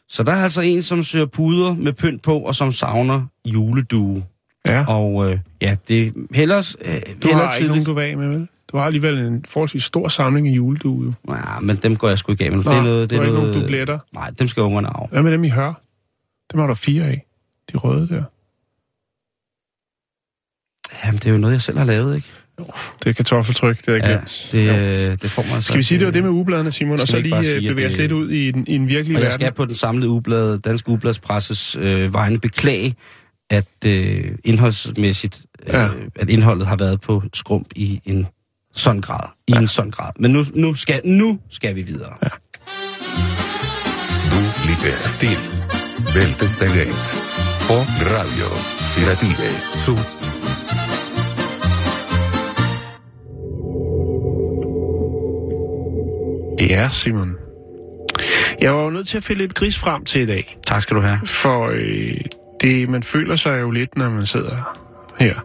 Så der er altså en, som søger puder med pynt på, og som savner juledue. Ja. Og øh, ja, det er hellere, øh, Du hellere har ikke nogen, du vil af med, vel? Du har alligevel en forholdsvis stor samling af juledue, jo. Ja, men dem går jeg sgu ikke af med. Nå, det er noget, det er noget, nogen dubletter? Nej, dem skal ungerne af. Hvad med dem, I hører? Dem har der fire af. De røde der. Jamen, det er jo noget, jeg selv har lavet, ikke? Det er kartoffeltryk, det er jeg Ja, glemt. det, Jo. øh, det får mig altså... Skal vi sige, det var det med ugebladene, Simon, og så lige øh, sige, bevæge os lidt ud i den, i den virkelige Og jeg verden? skal på den samlede ugeblad, danske ugebladspresses øh, vegne beklage, at øh, indholdsmæssigt, øh, Ja. at indholdet har været på skrump i en sådan grad. I ja. en sådan grad. Men nu, nu, skal, nu skal vi videre. Ja. Du lytter til Bältesteget på Radio Firative Syd. Ja, Simon. Jeg var jo nødt til at finde lidt gris frem til i dag. Tak skal du have. For øh, det, man føler sig jo lidt, når man sidder her.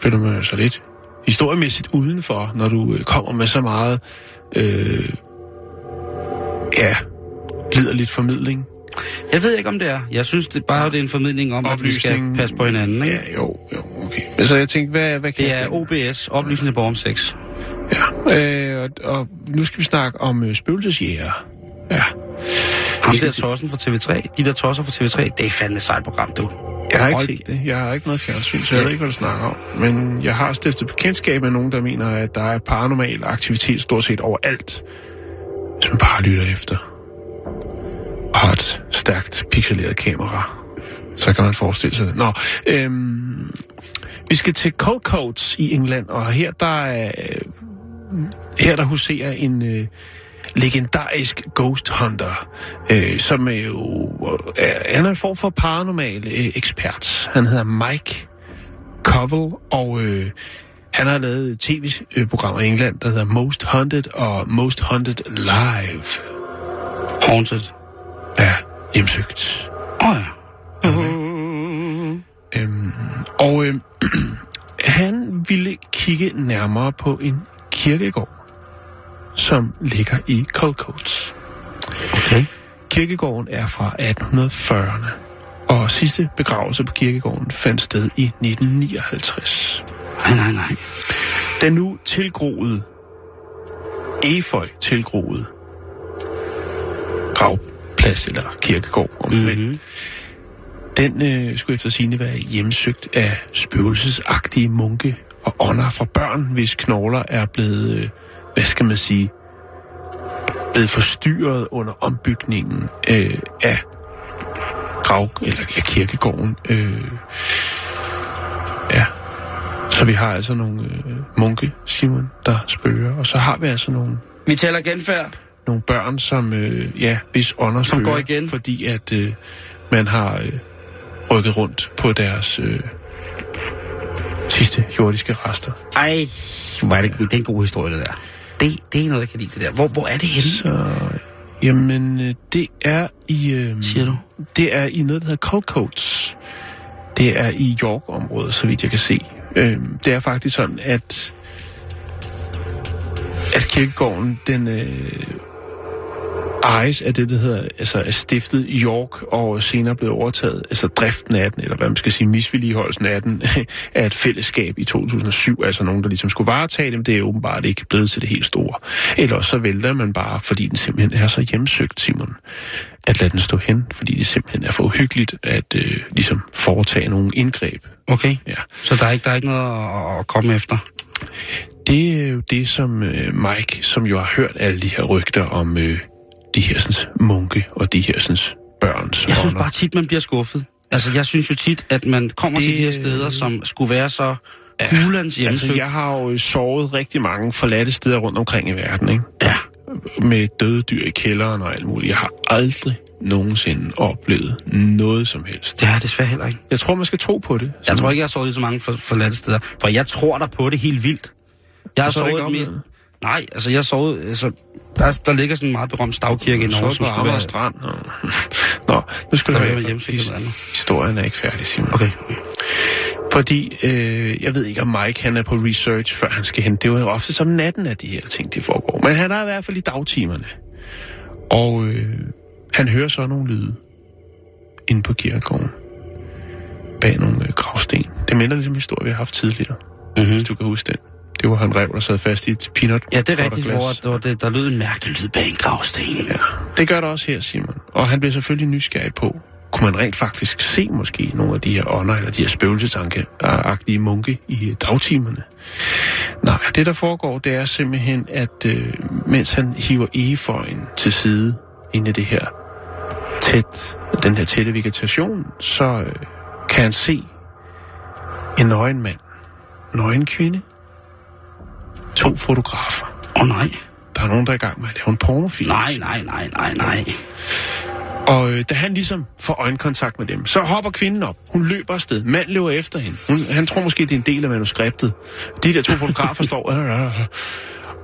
Føler man sig lidt historiemæssigt udenfor, når du øh, kommer med så meget, øh, ja, liderligt formidling. Jeg ved ikke, om det er. Jeg synes det bare, det er en formidling om, at vi skal Oplysning. passe på hinanden. Ikke? Ja, jo, jo, okay. Men så jeg tænkte, hvad, hvad kan Det jeg er? OBS, oplysning til borger om sex. Ja, øh, og, og nu skal vi snakke om øh, spøgelsesjæger. Ja. Ham der se- tossen fra TV3, de der tosser fra TV3, det er fandme et sejt program, du. Jeg har ikke set det. Jeg har ikke noget fjernsyn, så jeg ved ikke, hvad du snakker om. Men jeg har stiftet bekendtskab med nogen, der mener, at der er paranormal aktivitet stort set overalt. Hvis man bare lytter efter. Og har et stærkt pixeleret kamera. Så kan man forestille sig det. Nå, øhm, vi skal til Coldcoats i England, og her der er, her der huserer en øh, legendarisk ghost hunter, øh, som er jo er, han er en form for paranormal øh, ekspert. Han hedder Mike Covell, og øh, han har lavet tv-program i England, der hedder Most Hunted og Most Hunted Live. Haunted. Ja, hjemsøgt. Åh oh, ja. Øhm, og øhm, [clears throat] han ville kigge nærmere på en kirkegård, som ligger i Colcoats. Okay. Kirkegården er fra 1840'erne, og sidste begravelse på kirkegården fandt sted i 1959. Nej, nej, nej. Den nu tilgroede, eføj tilgroede gravplads eller kirkegård, om Mm-hmm. den øh, skulle efter sine være hjemsøgt af spøgelsesagtige munke og ånder fra børn, hvis knogler er blevet, øh, hvad skal man sige, blevet forstyrret under ombygningen øh, af grav eller af kirkegården. Øh, ja. Så vi har altså nogle øh, munke, Simon, der spørger, og så har vi altså nogle Vi taler genfærd. Nogle børn, som, øh, ja, hvis ånder Som går igen. fordi at øh, man har øh, rykket rundt på deres øh, sidste jordiske rester. Ej, hvor er det, det er en god historie, det der. Det, det er noget, jeg kan lide, det der. Hvor, hvor er det henne? Så, jamen, øh, det er i... Øh, Siger du? Det er i noget, der hedder Colcoats. Det er i York-området, så vidt jeg kan se. Øh, det er faktisk sådan, at at kirkegården, den øh, ejes af det, der hedder, altså er stiftet i York, og senere blevet overtaget, altså driften af den, eller hvad man skal sige, misvilligeholdelsen af den, [laughs] af et fællesskab i 2007, altså nogen, der ligesom skulle varetage dem, det er åbenbart ikke blevet til det helt store. Ellers så vælter man bare, fordi den simpelthen er så hjemsøgt, Simon, at lade den stå hen, fordi det simpelthen er for uhyggeligt at øh, ligesom foretage nogle indgreb. Okay. Ja. Så der er ikke, der er ikke noget at, at komme efter? Det er jo det, som øh, Mike, som jo har hørt alle de her rygter om øh, de her sådan, munke og de her sådan, børns Jeg synes bare tit, man bliver skuffet. Altså, jeg synes jo tit, at man kommer det... til de her steder, som skulle være så hulens hjemsøgt. Altså, jeg har jo sovet rigtig mange forladte steder rundt omkring i verden, ikke? Ja. Med døde dyr i kælderen og alt muligt. Jeg har aldrig nogensinde oplevet noget som helst. Jeg desværre heller ikke. Jeg tror, man skal tro på det. Jeg tror ikke, jeg har sovet i så mange for, forladte steder. For jeg tror der på det helt vildt. Jeg har sovet mest... Nej, altså jeg har sovet... Altså, der, der ligger sådan en meget berømt stavkirke i Norge, som skulle være... Strand. Nå, [laughs] Nå nu skal du Der høre eller andet. Historien er ikke færdig, Simon. Okay. Fordi, øh, jeg ved ikke om Mike han er på research, før han skal hen. Det er jo ofte som natten, at de her ting de foregår. Men han er i hvert fald i dagtimerne. Og øh, han hører så nogle lyde inde på kirkegården. Bag nogle øh, gravsten. Det minder lidt om historie, vi har haft tidligere. Mm-hmm. Hvis du kan huske den. Det var han rev, der sad fast i et peanut Ja, det er rigtigt, hvor der, var det, der lød en mærkelig lyd bag en gravsten. Ja, det gør der også her, Simon. Og han bliver selvfølgelig nysgerrig på, kunne man rent faktisk se måske nogle af de her ånder, eller de her spøgelsesanke-agtige munke i dagtimerne? Nej, det der foregår, det er simpelthen, at øh, mens han hiver egeføjen til side inde i det her tæt, den her tætte vegetation, så øh, kan han se en nøgen mand, nøgen kvinde, to fotografer. Åh oh, nej. Der er nogen, der er i gang med at lave en pornofilm. Nej, nej, nej, nej, nej. Og øh, da han ligesom får øjenkontakt med dem, så hopper kvinden op. Hun løber afsted. Mand løber efter hende. Hun, han tror måske, det er en del af manuskriptet. De der to fotografer står... Øh, [laughs] øh.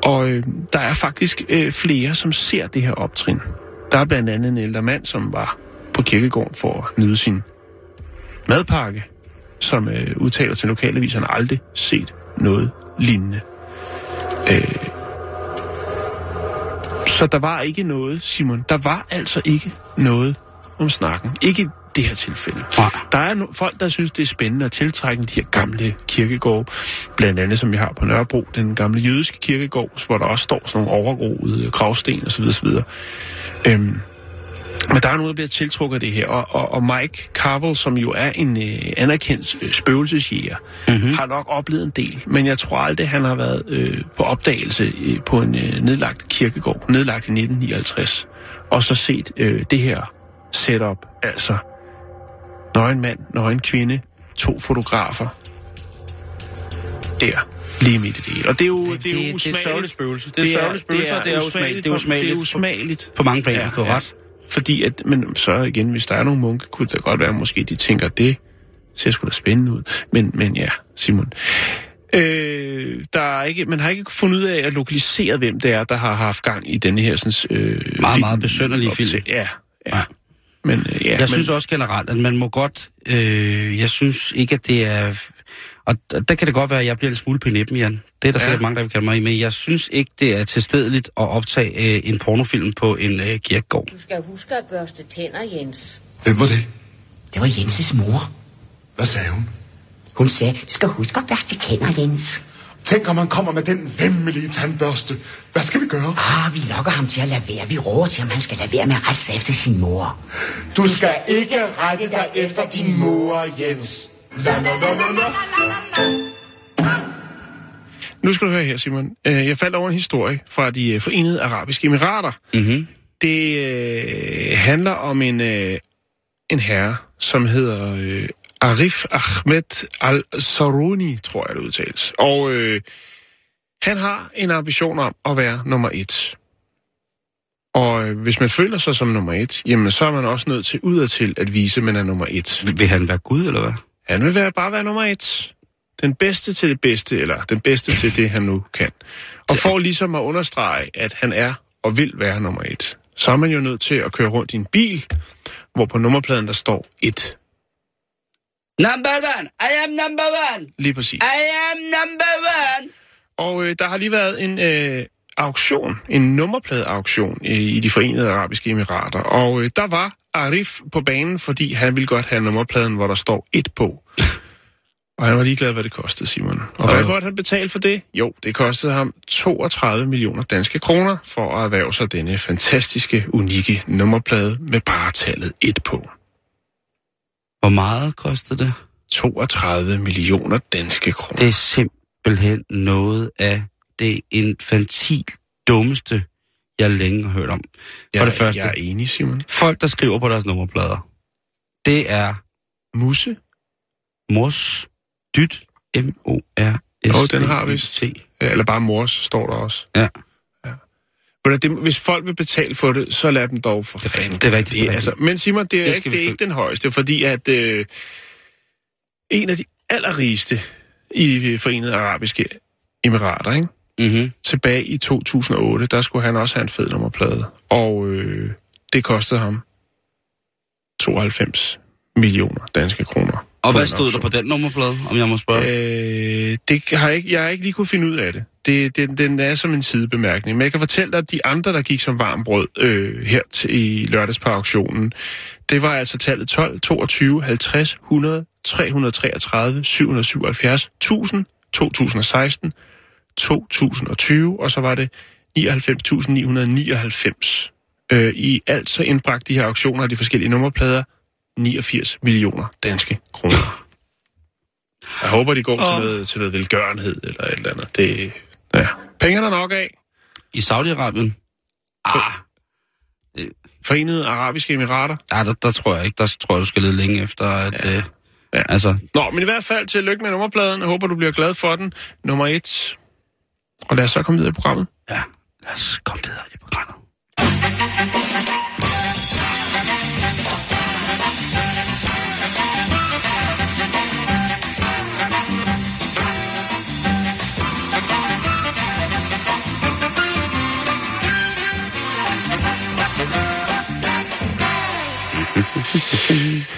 Og øh, der er faktisk øh, flere, som ser det her optrin. Der er blandt andet en ældre mand, som var på kirkegården for at nyde sin madpakke, som øh, udtaler til lokalavis, han har aldrig set noget lignende. Øh, så der var ikke noget, Simon. Der var altså ikke noget om snakken. Ikke i det her tilfælde. Nej. Der er no- folk, der synes, det er spændende at tiltrække de her gamle kirkegårde. Blandt andet, som vi har på Nørrebro, den gamle jødiske kirkegård, hvor der også står sådan nogle overgroede gravsten osv. osv. Øhm, men der er noget, der bliver tiltrukket af det her, og, og, og Mike Carvel, som jo er en øh, anerkendt øh, spøgelsesjæger, mm-hmm. har nok oplevet en del, men jeg tror aldrig, han har været øh, på opdagelse øh, på en øh, nedlagt kirkegård, nedlagt i 1959, og så set øh, det her setup, altså nøgen mand, nøgen kvinde, to fotografer, der, lige midt i det hele. Og det er jo, det, det- er det er et usmageligt. sørgeligt spøgelse. Det er et sørgeligt spøgelse, og det er usmageligt. Det er usmageligt. Det er usmageligt. På mange planer, du har ret. Fordi at, men så igen, hvis der er nogle munke, kunne det godt være, at måske de tænker, det ser sgu da spændende ud. Men, men ja, Simon. Øh, der er ikke, man har ikke fundet ud af at lokalisere, hvem det er, der har haft gang i denne her sådan, øh, Meget, meget besynderlige op til- film. Ja, ja. Men, øh, ja, Jeg men, synes også generelt, at man må godt... Øh, jeg synes ikke, at det er... Og der kan det godt være, at jeg bliver lidt smule penippen, Jan. Det er der Ja. sikkert mange, der vil kalde mig i, men jeg synes ikke, det er tilstedeligt at optage øh, en pornofilm på en øh, kirkegård. Du skal huske at børste tænder, Jens. Hvem var det? Det var Jenses mor. Hvad sagde hun? Hun sagde, du skal huske at børste tænder, Jens. Tænk, om han kommer med den vemmelige tandbørste. Hvad skal vi gøre? Ah, vi lokker ham til at lade være. Vi råber til ham, han skal lade være med at rette sig efter sin mor. Du skal ikke rette dig efter din mor, Jens. La, la, la, la, la. Nu skal du høre her, Simon. Øh, Jeg faldt over en historie fra de øh, forenede arabiske emirater. Mm-hmm. Det øh, handler om en, øh, en herre, som hedder øh, Arif Ahmed Al-Saruni, tror jeg det udtales. Og øh, han har en ambition om at være nummer et. Og øh, hvis man føler sig som nummer et, jamen så er man også nødt til udadtil at vise, at man er nummer et. Vil han være Gud, eller hvad? Han vil være, bare være nummer et. Den bedste til det bedste, eller den bedste til det, han nu kan. Og for ligesom at understrege, at han er og vil være nummer et, så er man jo nødt til at køre rundt i en bil, hvor på nummerpladen der står et. Number one! I am number one! Lige præcis. I am number one! Og øh, der har lige været en øh, auktion, en nummerpladeauktion øh, i de forenede arabiske emirater. Og øh, der var Arif på banen, fordi han ville godt have nummerpladen, hvor der står et på. Og han var ligeglad, hvad det kostede, Simon. Og hvad godt han betalt for det? Jo, det kostede ham 32 millioner danske kroner for at erhverve sig denne fantastiske, unikke nummerplade med bare tallet et på. Hvor meget kostede det? 32 millioner danske kroner. Det er simpelthen noget af det infantil dummeste, jeg længe har hørt om. For jeg, det første, Jeg er enig, Simon. folk, der skriver på deres nummerplader, det er Musse? mors dyt, M-O-R-S. Jo, den har vist. Eller bare mors, står der også. Ja. Men det, hvis folk vil betale for det, så lad dem dog for Det er fanden. det er rigtigt, Det, altså, men Simon, det er, Det ikke, vi det er ikke den højeste, fordi at øh, en af de allerrigeste i Forenede Arabiske Emirater, ikke? Mm-hmm. tilbage i 2008, der skulle han også have en fed nummerplade. Og øh, det kostede ham 92 millioner danske kroner. Og hvad stod der på den nummerplade, om jeg må spørge? Øh, det har jeg, ikke, jeg har ikke lige kunne finde ud af det. det, det den er som en sidebemærkning. Men jeg kan fortælle dig, at de andre, der gik som varm brød øh, her til, i lørdags på auktionen, det var altså tallet 12, 22, 50, 100, 333, 777, 1000, 2016, 2020, og så var det 99.999. Øh, I alt så indbragte de her auktioner af de forskellige nummerplader 89 millioner danske kroner. Jeg håber, de går til, noget, til noget velgørenhed eller et eller andet. Det, ja. Penge er der nok af. I Saudi-Arabien? Ah, Forenede Arabiske Emirater. ah der, der, tror jeg ikke. Der tror jeg, du skal lede længe efter, at... Ja. Øh, Ja. Altså, Nå, men i hvert fald til lykke med nummerpladen. Jeg håber, du bliver glad for den. Nummer et. Og lad os så komme videre i programmet. ja, lad os komme videre i programmet.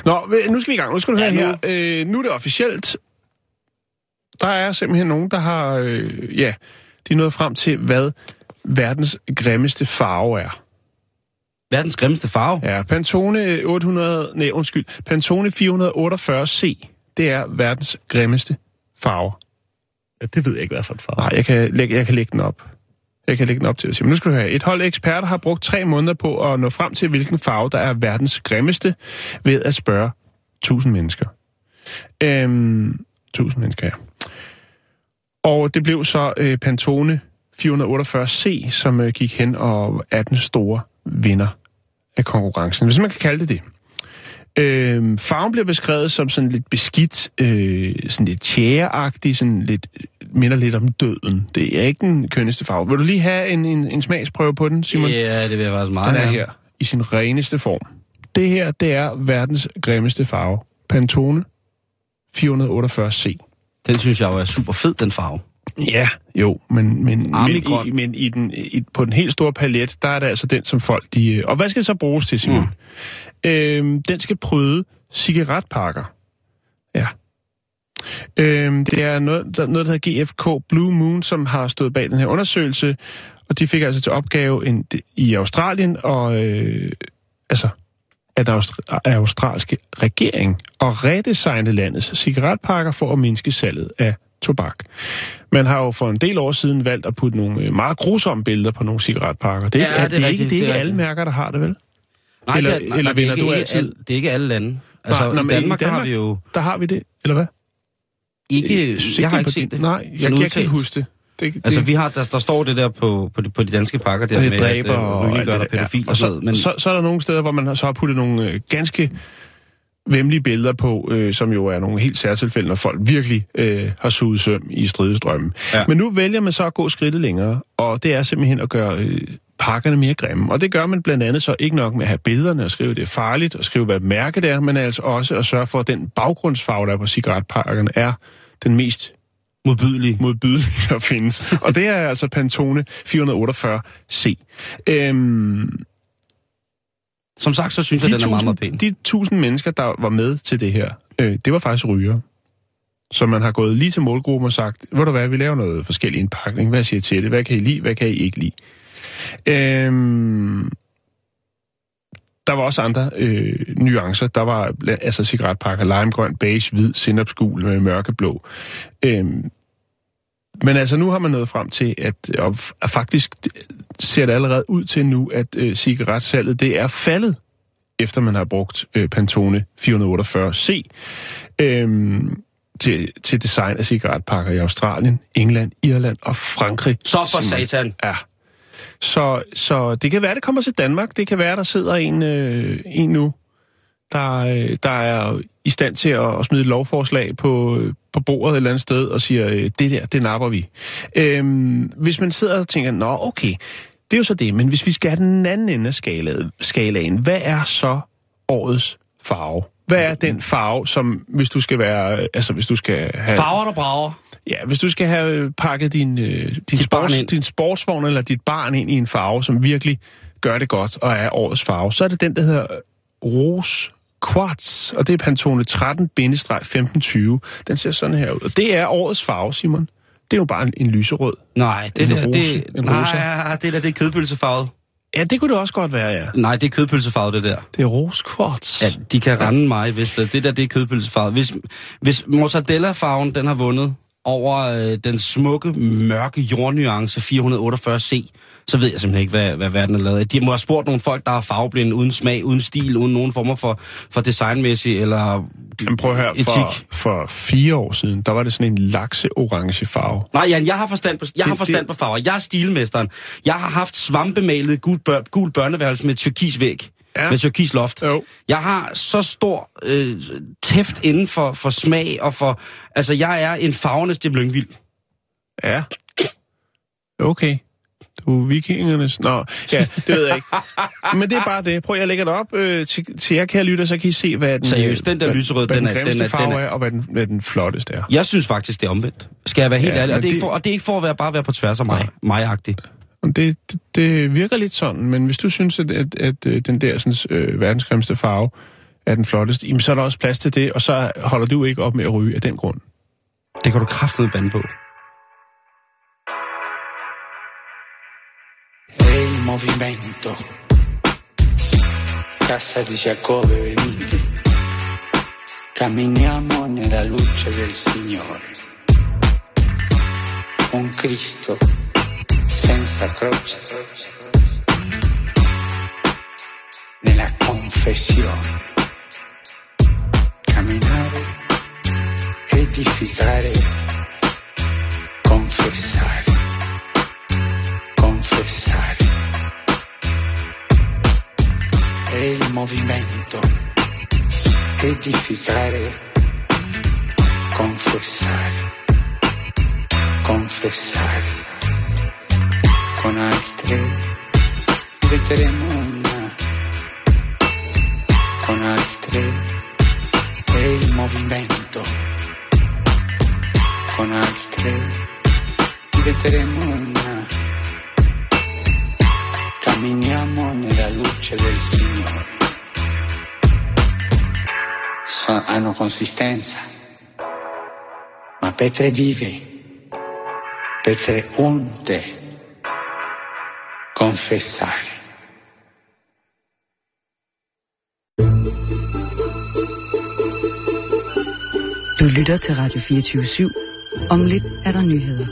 Nå, nu skal vi i gang. Nu skal du høre Ja, ja, nu. her. Øh, nu er det officielt. Der er simpelthen nogen, der har... Øh, ja, de er nået frem til, hvad verdens grimmeste farve er. Verdens grimmeste farve. Ja, Pantone 800... Nej, undskyld. Pantone 448C. Det er verdens grimmeste farve. Ja, det ved jeg ikke, hvad for en farve. Nej, jeg kan, lægge, jeg kan lægge den op. Jeg kan lægge den op til dig. Men nu skal du høre. Et hold eksperter har brugt tre måneder på at nå frem til, hvilken farve, der er verdens grimmeste, ved at spørge 1000 mennesker. Øhm, 1000 mennesker, ja. Og det blev så øh, Pantone 448C, som øh, gik hen og er den store vinder af konkurrencen, hvis man kan kalde det det. Øh, farven bliver beskrevet som sådan lidt beskidt, øh, sådan lidt tjæreagtig, sådan lidt, minder lidt om døden. Det er ikke den kønneste farve. Vil du lige have en, en, en smagsprøve på den, Simon? Ja, det vil jeg faktisk meget Den er her, i sin reneste form. Det her, det er verdens grimmeste farve. Pantone 448C. Den synes jeg jo er super fed, den farve. Ja, jo, men, men, i, men i den, i, på den helt store palet, der er det altså den, som folk... De, øh, og hvad skal det så bruges til, Simon? Mm. Øhm, den skal prøve cigaretpakker. Ja. Øhm, det er noget, der, noget, der hedder GFK Blue Moon, som har stået bag den her undersøgelse, og de fik altså til opgave en, i Australien og øh, altså at australske regering og redesigne landets cigaretpakker for at mindske salget af tobak. Man har jo for en del år siden valgt at putte nogle øh, meget grusomme billeder på nogle cigaretpakker. Det er, Ja, ja, det, det er er, ikke, rigtigt, det er er ikke alle rigtigt. mærker, der har det, vel? Nej, Eller- det er, nej, eller nej, det er vinder ikke du altid? Det er ikke alle lande. Altså, Nej, nå, i, Danmark, der har vi jo Der har vi det, eller hvad? ikke... Jeg har ikke set det. Nej, jeg, jeg, jeg kan ikke huske det. Det, det Altså, vi har, der, der står det der på, på, de, på de danske pakker der det med, dræber at og, alt dig det der. pædofil Ja. og noget. Men så, så er der nogle steder, hvor man har, så har puttet nogle øh, ganske vemmelige billeder på, øh, som jo er nogle helt særtilfælde, når folk virkelig øh, har suget søm i stridestrømmen. Ja. Ja. Men nu vælger man så at gå skridtet længere, og det er simpelthen at gøre øh, pakkerne mere grimme. Og det gør man blandt andet så ikke nok med at have billederne og skrive, det er farligt, og skrive, hvad mærke det er, men altså også at sørge for, at den baggrundsfarve, der er på cigaretpakkerne, er den mest modbydelige. modbydelige, der findes. Og det er altså Pantone 448C. Øhm, Som sagt, så synes jeg, den er meget, meget pæn. de tusind mennesker, der var med til det her, øh, det var faktisk ryger. Så man har gået lige til målgruppen og sagt, ved du hvad, vi laver noget forskellig indpakning. Hvad siger I til det? Hvad kan I lide? Hvad kan I ikke lide? Øhm, der var også andre øh, nuancer. Der var altså cigaretpakker, limegrøn, beige, hvid, sinapsgul med mørkeblå. Øhm, men altså nu har man nået frem til, at, og, faktisk ser det allerede ud til nu, at øh, cigaretsalget det er faldet, efter man har brugt øh, Pantone 448C øh, til, til design af cigaretpakker i Australien, England, Irland og Frankrig. Så for satan. Ja. Så, så det kan være, det kommer til Danmark. Det kan være, der sidder en, øh, en nu, der, øh, der er i stand til at, at smide et lovforslag på, på bordet et eller andet sted og siger, øh, det der, det napper vi. Øhm, hvis man sidder og tænker, nå okay, det er jo så det, men hvis vi skal have den anden ende af skalaen, skalaen hvad er så årets farve? Hvad er den farve, som hvis du skal være, øh, altså hvis du skal have... Farver, der brager. Ja, hvis du skal have pakket din, øh, din, barn sports, din sportsvogn eller dit barn ind i en farve, som virkelig gør det godt og er årets farve, så er det den, der hedder Rose Quartz, og det er Pantone 13-1520. Den ser sådan her ud. Og det er årets farve, Simon. Det er jo bare en, en lyserød. Nej, det En der, rose. det, En nej, det der, det er kødpølsefarvet. Ja, det kunne det også godt være, ja. Nej, det er kødpølsefarvet, det der. Det er Rose Quartz. Ja, de kan rende mig, hvis det, det der, det er kødpølsefarvet. Hvis, hvis mortadella-farven, den har vundet over øh, den smukke, mørke jordnuance 448C, så ved jeg simpelthen ikke, hvad, hvad verden er lavet af. De må have spurgt nogle folk, der er farveblinde, uden smag, uden stil, uden nogen former for, for designmæssig eller Men prøv at høre, etik. for, for fire år siden, der var det sådan en lakse-orange farve. Nej, Jan, jeg har forstand på, jeg har forstand det- på farver. Jeg er stilmesteren. Jeg har haft svampemalet gul, bør, gul børneværelse med turkis væg. Ja. Med turkis loft. Jo. Jeg har så stor øh, tæft inden for, for smag og for... Altså, jeg er en farvenes Jim Lyngvild. Ja. Okay. Du er vikingernes... Nå, ja, det ved jeg ikke. Men det er bare det. Prøv, jeg lægger det op øh, til, til jer, kære lytter, så kan I se, hvad den, Seriøst, den der hvad, lyserød, hvad den den, er- den den grimmeste er- farve den er- er, og hvad den, hvad den flotteste er. Jeg synes faktisk, det er omvendt. Skal jeg være helt Ja, ærlig? Og det, er det- for, og det er ikke for at være, bare være på tværs af mig. Mig-agtig. Det, det, det virker lidt sådan, men hvis du synes, at, at, at, at den der sådan, øh, verdensgrimmeste farve er den flotteste, jamen, så er der også plads til det, og så holder du ikke op med at ryge af den grund. Det kan du kraftedeme bande på. Movimento. Casa di Giacobbe venite. Camminiamo nella luce del Signore. Un Cristo senza croce. Nella confessione. Camminare, edificare, confessare. È il movimento. Edificare. Confessare. Confessare. Con altre diventeremo una. Con altre è il movimento. Con altre diventeremo una. Camminiamo nella luce del Signore. So- hanno consistenza, Ma Petre vive. Petre onde confessare. Du lytter til Radio 24 /7. Om lidt er der nyheder.